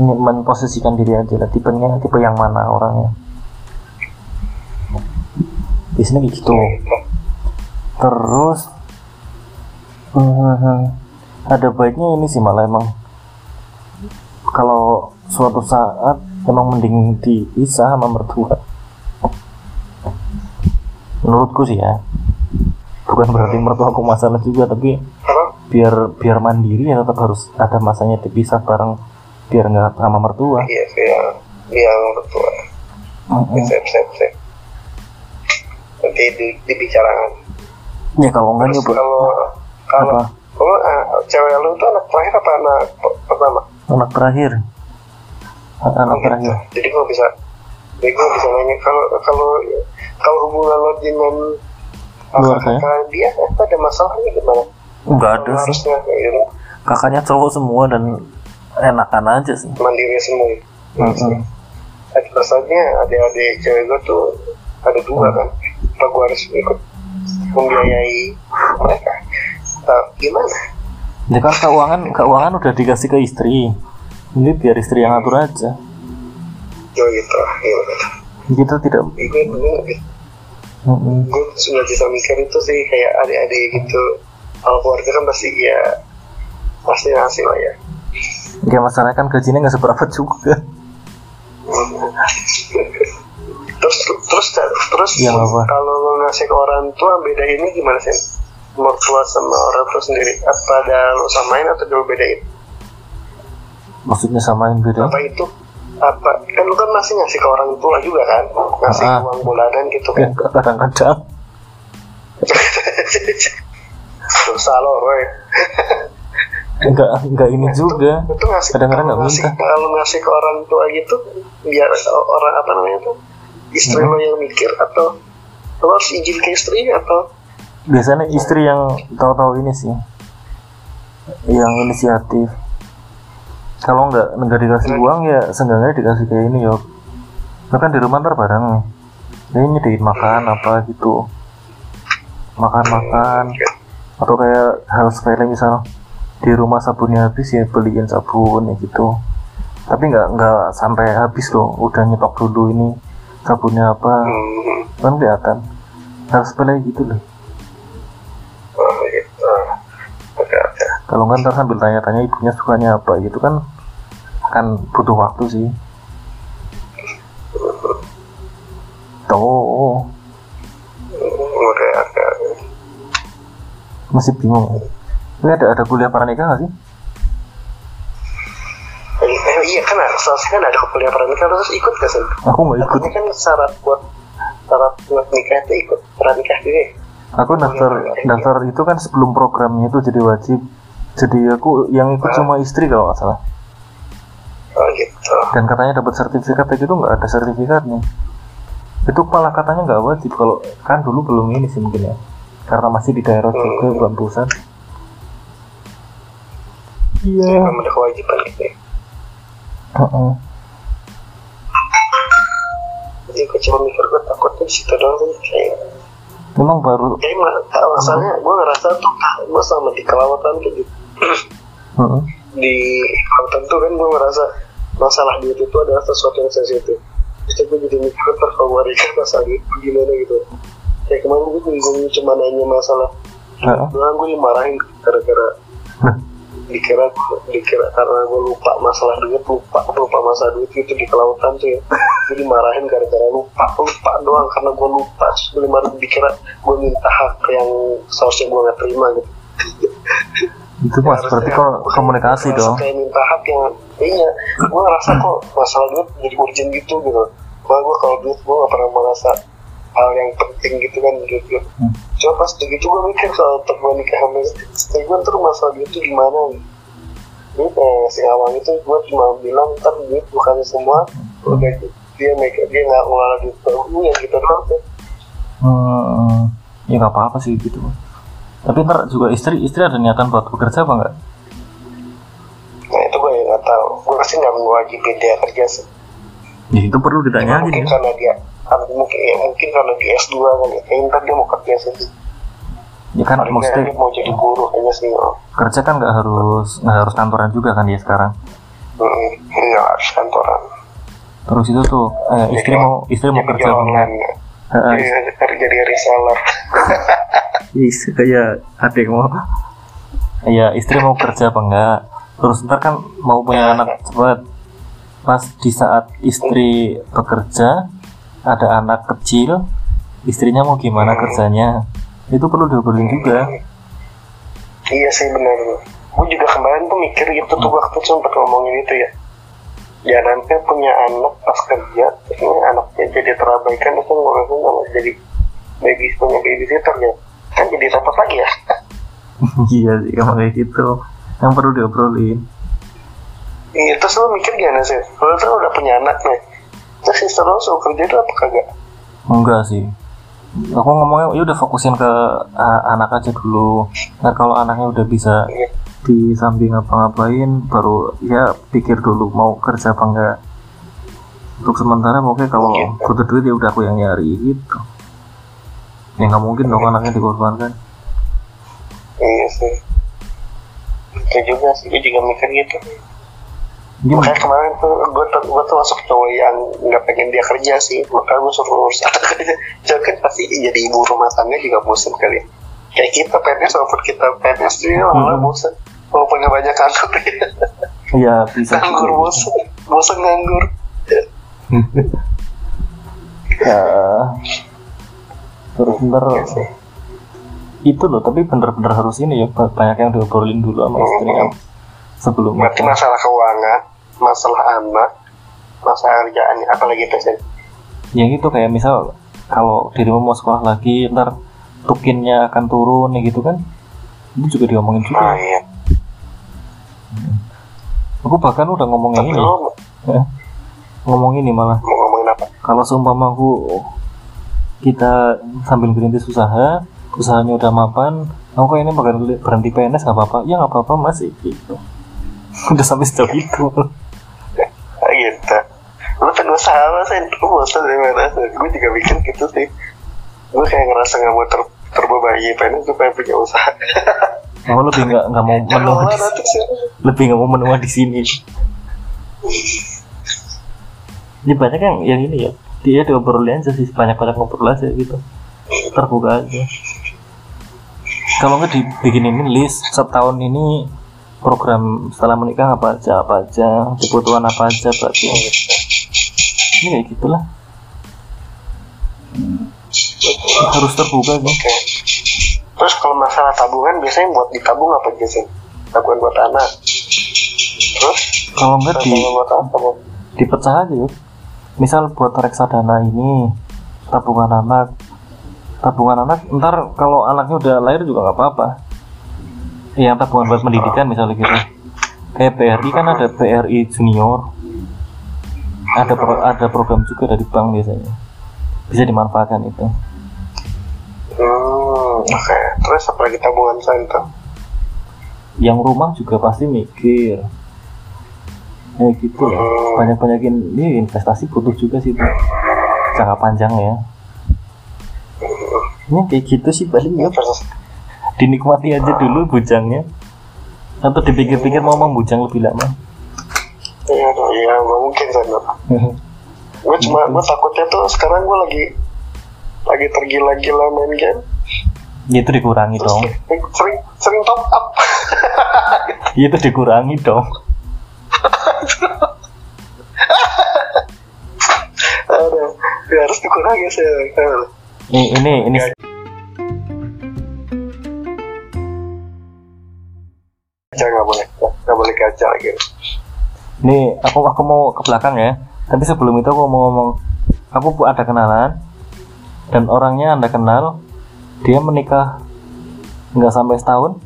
ini memposisikan diri aja lah. Tipenya tipe yang mana orangnya. Biasanya kayak gitu terus hmm, ada baiknya ini sih malah emang kalau suatu saat emang mending dipisah sama mertua. Menurutku sih ya. Bukan berarti mertua aku masalah juga tapi biar biar mandiri ya tetap harus ada masanya dipisah bareng biar nggak sama mertua. Iya sih yang yang mertua. Mm-mm. sip sip sip. Nanti di, dibicarakan ya kalau enggak nyoba kalau kalau apa? Kalau ah, cewek lu itu anak terakhir apa anak pe- pertama? Anak terakhir. Anak Oh, gitu. terakhir. Jadi gue bisa jadi gue bisa nanya kalau kalau kalau hubungan lo dengan Keluarga ya? kakak dia apa ada masalahnya gimana? Nggak ada sih. harusnya kayak gitu, kakaknya cowok semua dan enakan aja sih. Mandiri semua ya. Mm-mm. Ada rasanya adik-adik cewek gue tuh ada dua kan? Apa gue harus ikut membiayai mereka. Nah, gimana? Ya kan keuangan keuangan udah dikasih ke istri. Ini biar istri yang atur aja. Ya gitu. Gimana kita tidak gue dulu Mm-mm. gue sudah bisa mikir itu sih kayak adik-adik gitu. Kalau keluarga kan pasti ya pasti ngasih lah ya. Ya masalahnya kan gajinya nggak seberapa juga terus terus terus apa? kalau lo ngasih ke orang tua beda ini gimana sih? Mertua sama orang tua sendiri. Apa ada lo samain atau lo bedain? Maksudnya samain beda? Apa itu? Apa? Kan lo kan masih ngasih ke orang tua juga kan? Ngasih Ah. uang bulanan gitu ya kan? Kadang-kadang. Dosa lo Roy. Nggak nggak ini juga. itu ngasih Kadang-kadang nggak minta. kalau ngasih ke orang tua gitu biar orang apa namanya tuh istri Hmm. lo yang mikir atau lo harus izin ke istri atau? Biasanya istri yang tahu-tahu ini sih yang inisiatif. Kalau nggak nggak dikasih uang ya seenggaknya dikasih kayak ini yuk Lo kan di rumah ntar bareng. Ya ini nyediain makan apa gitu. Makan-makan. Atau kayak hal sepele misal di rumah sabunnya habis ya beliin sabun ya gitu. Tapi nggak nggak sampai habis loh. Udah nyetok dulu ini sabunnya apa. Hmm, kan kelihatan. Hal sepele gitu loh. Oh, gitu. kalau nggak ntar sambil tanya-tanya ibunya sukanya apa gitu kan akan butuh waktu sih. Tuh. Oke. masih bingung. Ini ada ada kuliah pranikah nggak sih iya kan seharusnya kan ada kuliah pranikah terus ikut gak sih? aku nggak ikut Katanya kan syarat buat syarat buat nikah itu ikut pranikah juga. ya? aku daftar daftar itu kan sebelum programnya itu jadi wajib jadi aku yang ikut cuma istri kalau nggak salah Oh gitu. dan katanya dapat sertifikat itu nggak ada sertifikatnya itu malah katanya nggak wajib kalau kan dulu belum ini sih mungkin ya karena masih di daerah juga belum pusat iya Ya, memang ada kewajiban gitu. ya. Heeh. Jadi aku cuma mikir gue takutnya situ doang sih kayak memang baru kayak ma- alasannya gue ngerasa tuh gue sama di kelautan tuh di, heeh. di kelautan tuh kan gue ngerasa masalah duit itu adalah sesuatu yang sensitif terus gue jadi mikir gue nikah masalah duit gue gimana gitu kayak kemarin gue bingung cuma nanya masalah doang gue dimarahin gara-gara. Dikira dikira karena gue lupa masalah duit lupa lupa masalah duit itu di kelautan tuh ya. Gue dimarahin gara-gara lupa lupa doang karena gue lupa. Terus gue dimarahin dikira gue minta hak yang seharusnya gue nggak terima gitu. Itu mas berarti kok komunikasi dong. kayak minta hak yang iya gue ngerasa kok masalah duit jadi urgent gitu gitu. Malah gue kalau duit gue gak pernah merasa hal yang penting gitu kan duit duit Hmm. cuma pas begitu gue mikir kalau untuk gue nikah sama istri. Gue ntar masalah duit itu gimana? Ini kayak si awang itu gue cuma bilang ntar duit bukannya semua. Udah dia make dia nggak ngelola duit ke gue ya gitu doang tuh hmm, ya nggak apa-apa sih gitu tapi ntar juga istri istri ada niatan buat bekerja apa nggak? Nah itu gue yang nggak tahu. Gue sih nggak mewajibin dia kerja sih. Ya itu perlu ditanyain mungkin ya. karena dia mungkin ya, mungkin karena di S2 kan ya kayaknya ntar dia mau kerja sih. Ya kan Paling nggak maksudnya dia mau jadi guru kayaknya sih oh. kerja kan nggak harus nggak harus kantoran juga kan dia sekarang? Mm, nggak harus kantoran. Terus itu tuh eh, istri mau istri mau jadi kerja apa enggak online Heeh, Iya, kerja di reseller. Is, kayak adik mau ya istri mau kerja apa enggak? Terus ntar kan mau punya anak cepat pas di saat istri bekerja ada anak kecil istrinya mau gimana kerjanya? Itu perlu diobrolin juga. Iya sih benar. Gue juga kemarin tuh mikir gitu tuh waktu sempat ngomongin itu ya. Ya nanti punya anak pas kerja terus ini anaknya jadi terabaikan itu ngurusnya nggak jadi baby punya babysitter ya. Kan jadi repot lagi ya? Iya sih kayak gitu. Yang perlu diobrolin. Iya terus lu mikir gimana sih? Lu tuh udah punya anak nih terus istri lu suruh kerja itu apa kagak? Enggak sih. Aku ngomongnya ya udah fokusin ke uh, anak aja dulu. Nah kalau anaknya udah bisa Iya. di samping apa-ngapain baru ya pikir dulu mau kerja apa enggak. Untuk sementara mungkin kalau Gitu. butuh duit ya udah aku yang nyari gitu. Ya nggak mungkin dong anaknya dikorbankan. Iya sih. Itu juga sih gue juga mikir gitu gimana? Makanya kemarin tuh gue tuh gue tuh masuk cowok yang nggak pengen dia kerja sih. Makanya gue suruh ngurus anak kerja cowok kan pasti jadi ibu rumah tangga juga bosan kali kayak kita PNS walaupun kita PNS juga malah Hmm. bosan walaupun nggak banyak nganggur ya bisa. Nganggur bosan bosan nganggur. Ya. Terus ntar Iya sih. itu loh tapi bener-bener harus ini ya ba- banyak yang diobrolin dulu sama istri Hmm. ya sebelum berarti nikah. masalah keuangan masalah anak masalah kerjaan apalagi itu sih ya gitu kayak misal kalau dirimu mau sekolah lagi ntar tukinnya akan turun ya gitu kan? Itu juga diomongin juga. Iya. Aku bahkan udah ngomongin tapi ini. lo ya. ngomong ini malah. Mau ngomongin apa? Kalau seumpama aku kita sambil ngerintis usaha usahanya udah mapan aku kayaknya bakal berhenti PNS nggak apa-apa. Ya nggak apa-apa masih gitu. Udah sampai sejauh itu gitu lu tuh gue salah sih lu bosan dari mana gue juga mikir gitu sih. Gue kayak ngerasa nggak mau ter terbebani pengen gue pengen punya usaha. Aku lebih nggak nggak mau menua di, sih. Lebih nggak mau menua di sini. Ini banyak yang yang ini ya. Dia diobrolin aja sih. Banyak banyak ngobrol aja gitu. Terbuka aja. Kalau nggak dibikinin list setahun ini program setelah menikah apa aja apa aja kebutuhan apa aja berarti ini kayak gitulah harus terbuka Oke. Terus kalau masalah tabungan biasanya buat ditabung apa aja sih? Tabungan buat anak. Terus kalau enggak di buat apa? Dipecah aja yuk misal buat reksadana ini tabungan anak tabungan anak ntar kalau anaknya udah lahir juga nggak apa-apa yang tabungan buat pendidikan misalnya gitu. Kayak BRI kan ada BRI junior. Ada pro- ada program juga dari bank biasanya. Bisa dimanfaatkan itu. Hmm, oke. Terus apa lagi tabungan center? yang rumah juga pasti mikir. Ya gitu lah banyak banyakin ini investasi butuh juga sih itu jangka panjang ya. Ini kayak gitu sih paling ya. Terus dinikmati aja dulu bujangnya atau dipikir-pikir mau membujang lebih lama Iya, aduh, iya, nggak mungkin Zainal. Gue cuma, gue takutnya tuh sekarang gue lagi lagi tergila-gila main game. Ya, itu dikurangi Terus dong sering, sering, sering top up. Ya, itu dikurangi dong Aduh, ya harus dikurangi sih. ini ini ini Nggak boleh, nggak boleh kaca lagi. ini aku aku mau ke belakang ya tapi sebelum itu aku mau ngomong aku ada kenalan dan orangnya anda kenal dia menikah nggak sampai setahun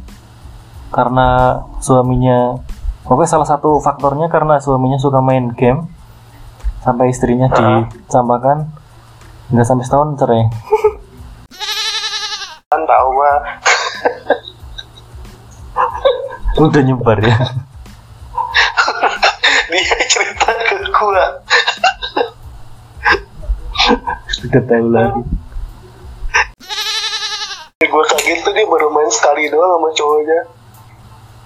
karena suaminya pokoknya salah satu faktornya karena suaminya suka main game sampai istrinya dicampakan nggak sampai setahun cerai Kan tahu mah. udah nyebar ya? Dia cerita ke gua. udah tahu lagi. Gue kaget tuh dia baru main sekali doang sama cowoknya.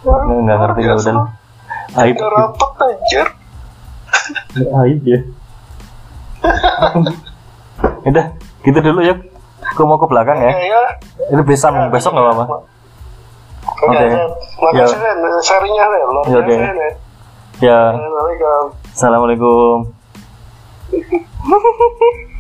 nggak nggak ngerti ya udah. aib rapat anjir. aib ya. Udah gitu dulu ya aku mau ke belakang ya. Ya, ya. ini besok besok nggak apa-apa Oke, makasih Ren, sharingnya Ren, luar Ya, oke. biasa Ren. ya. Assalamualaikum. assalamualaikum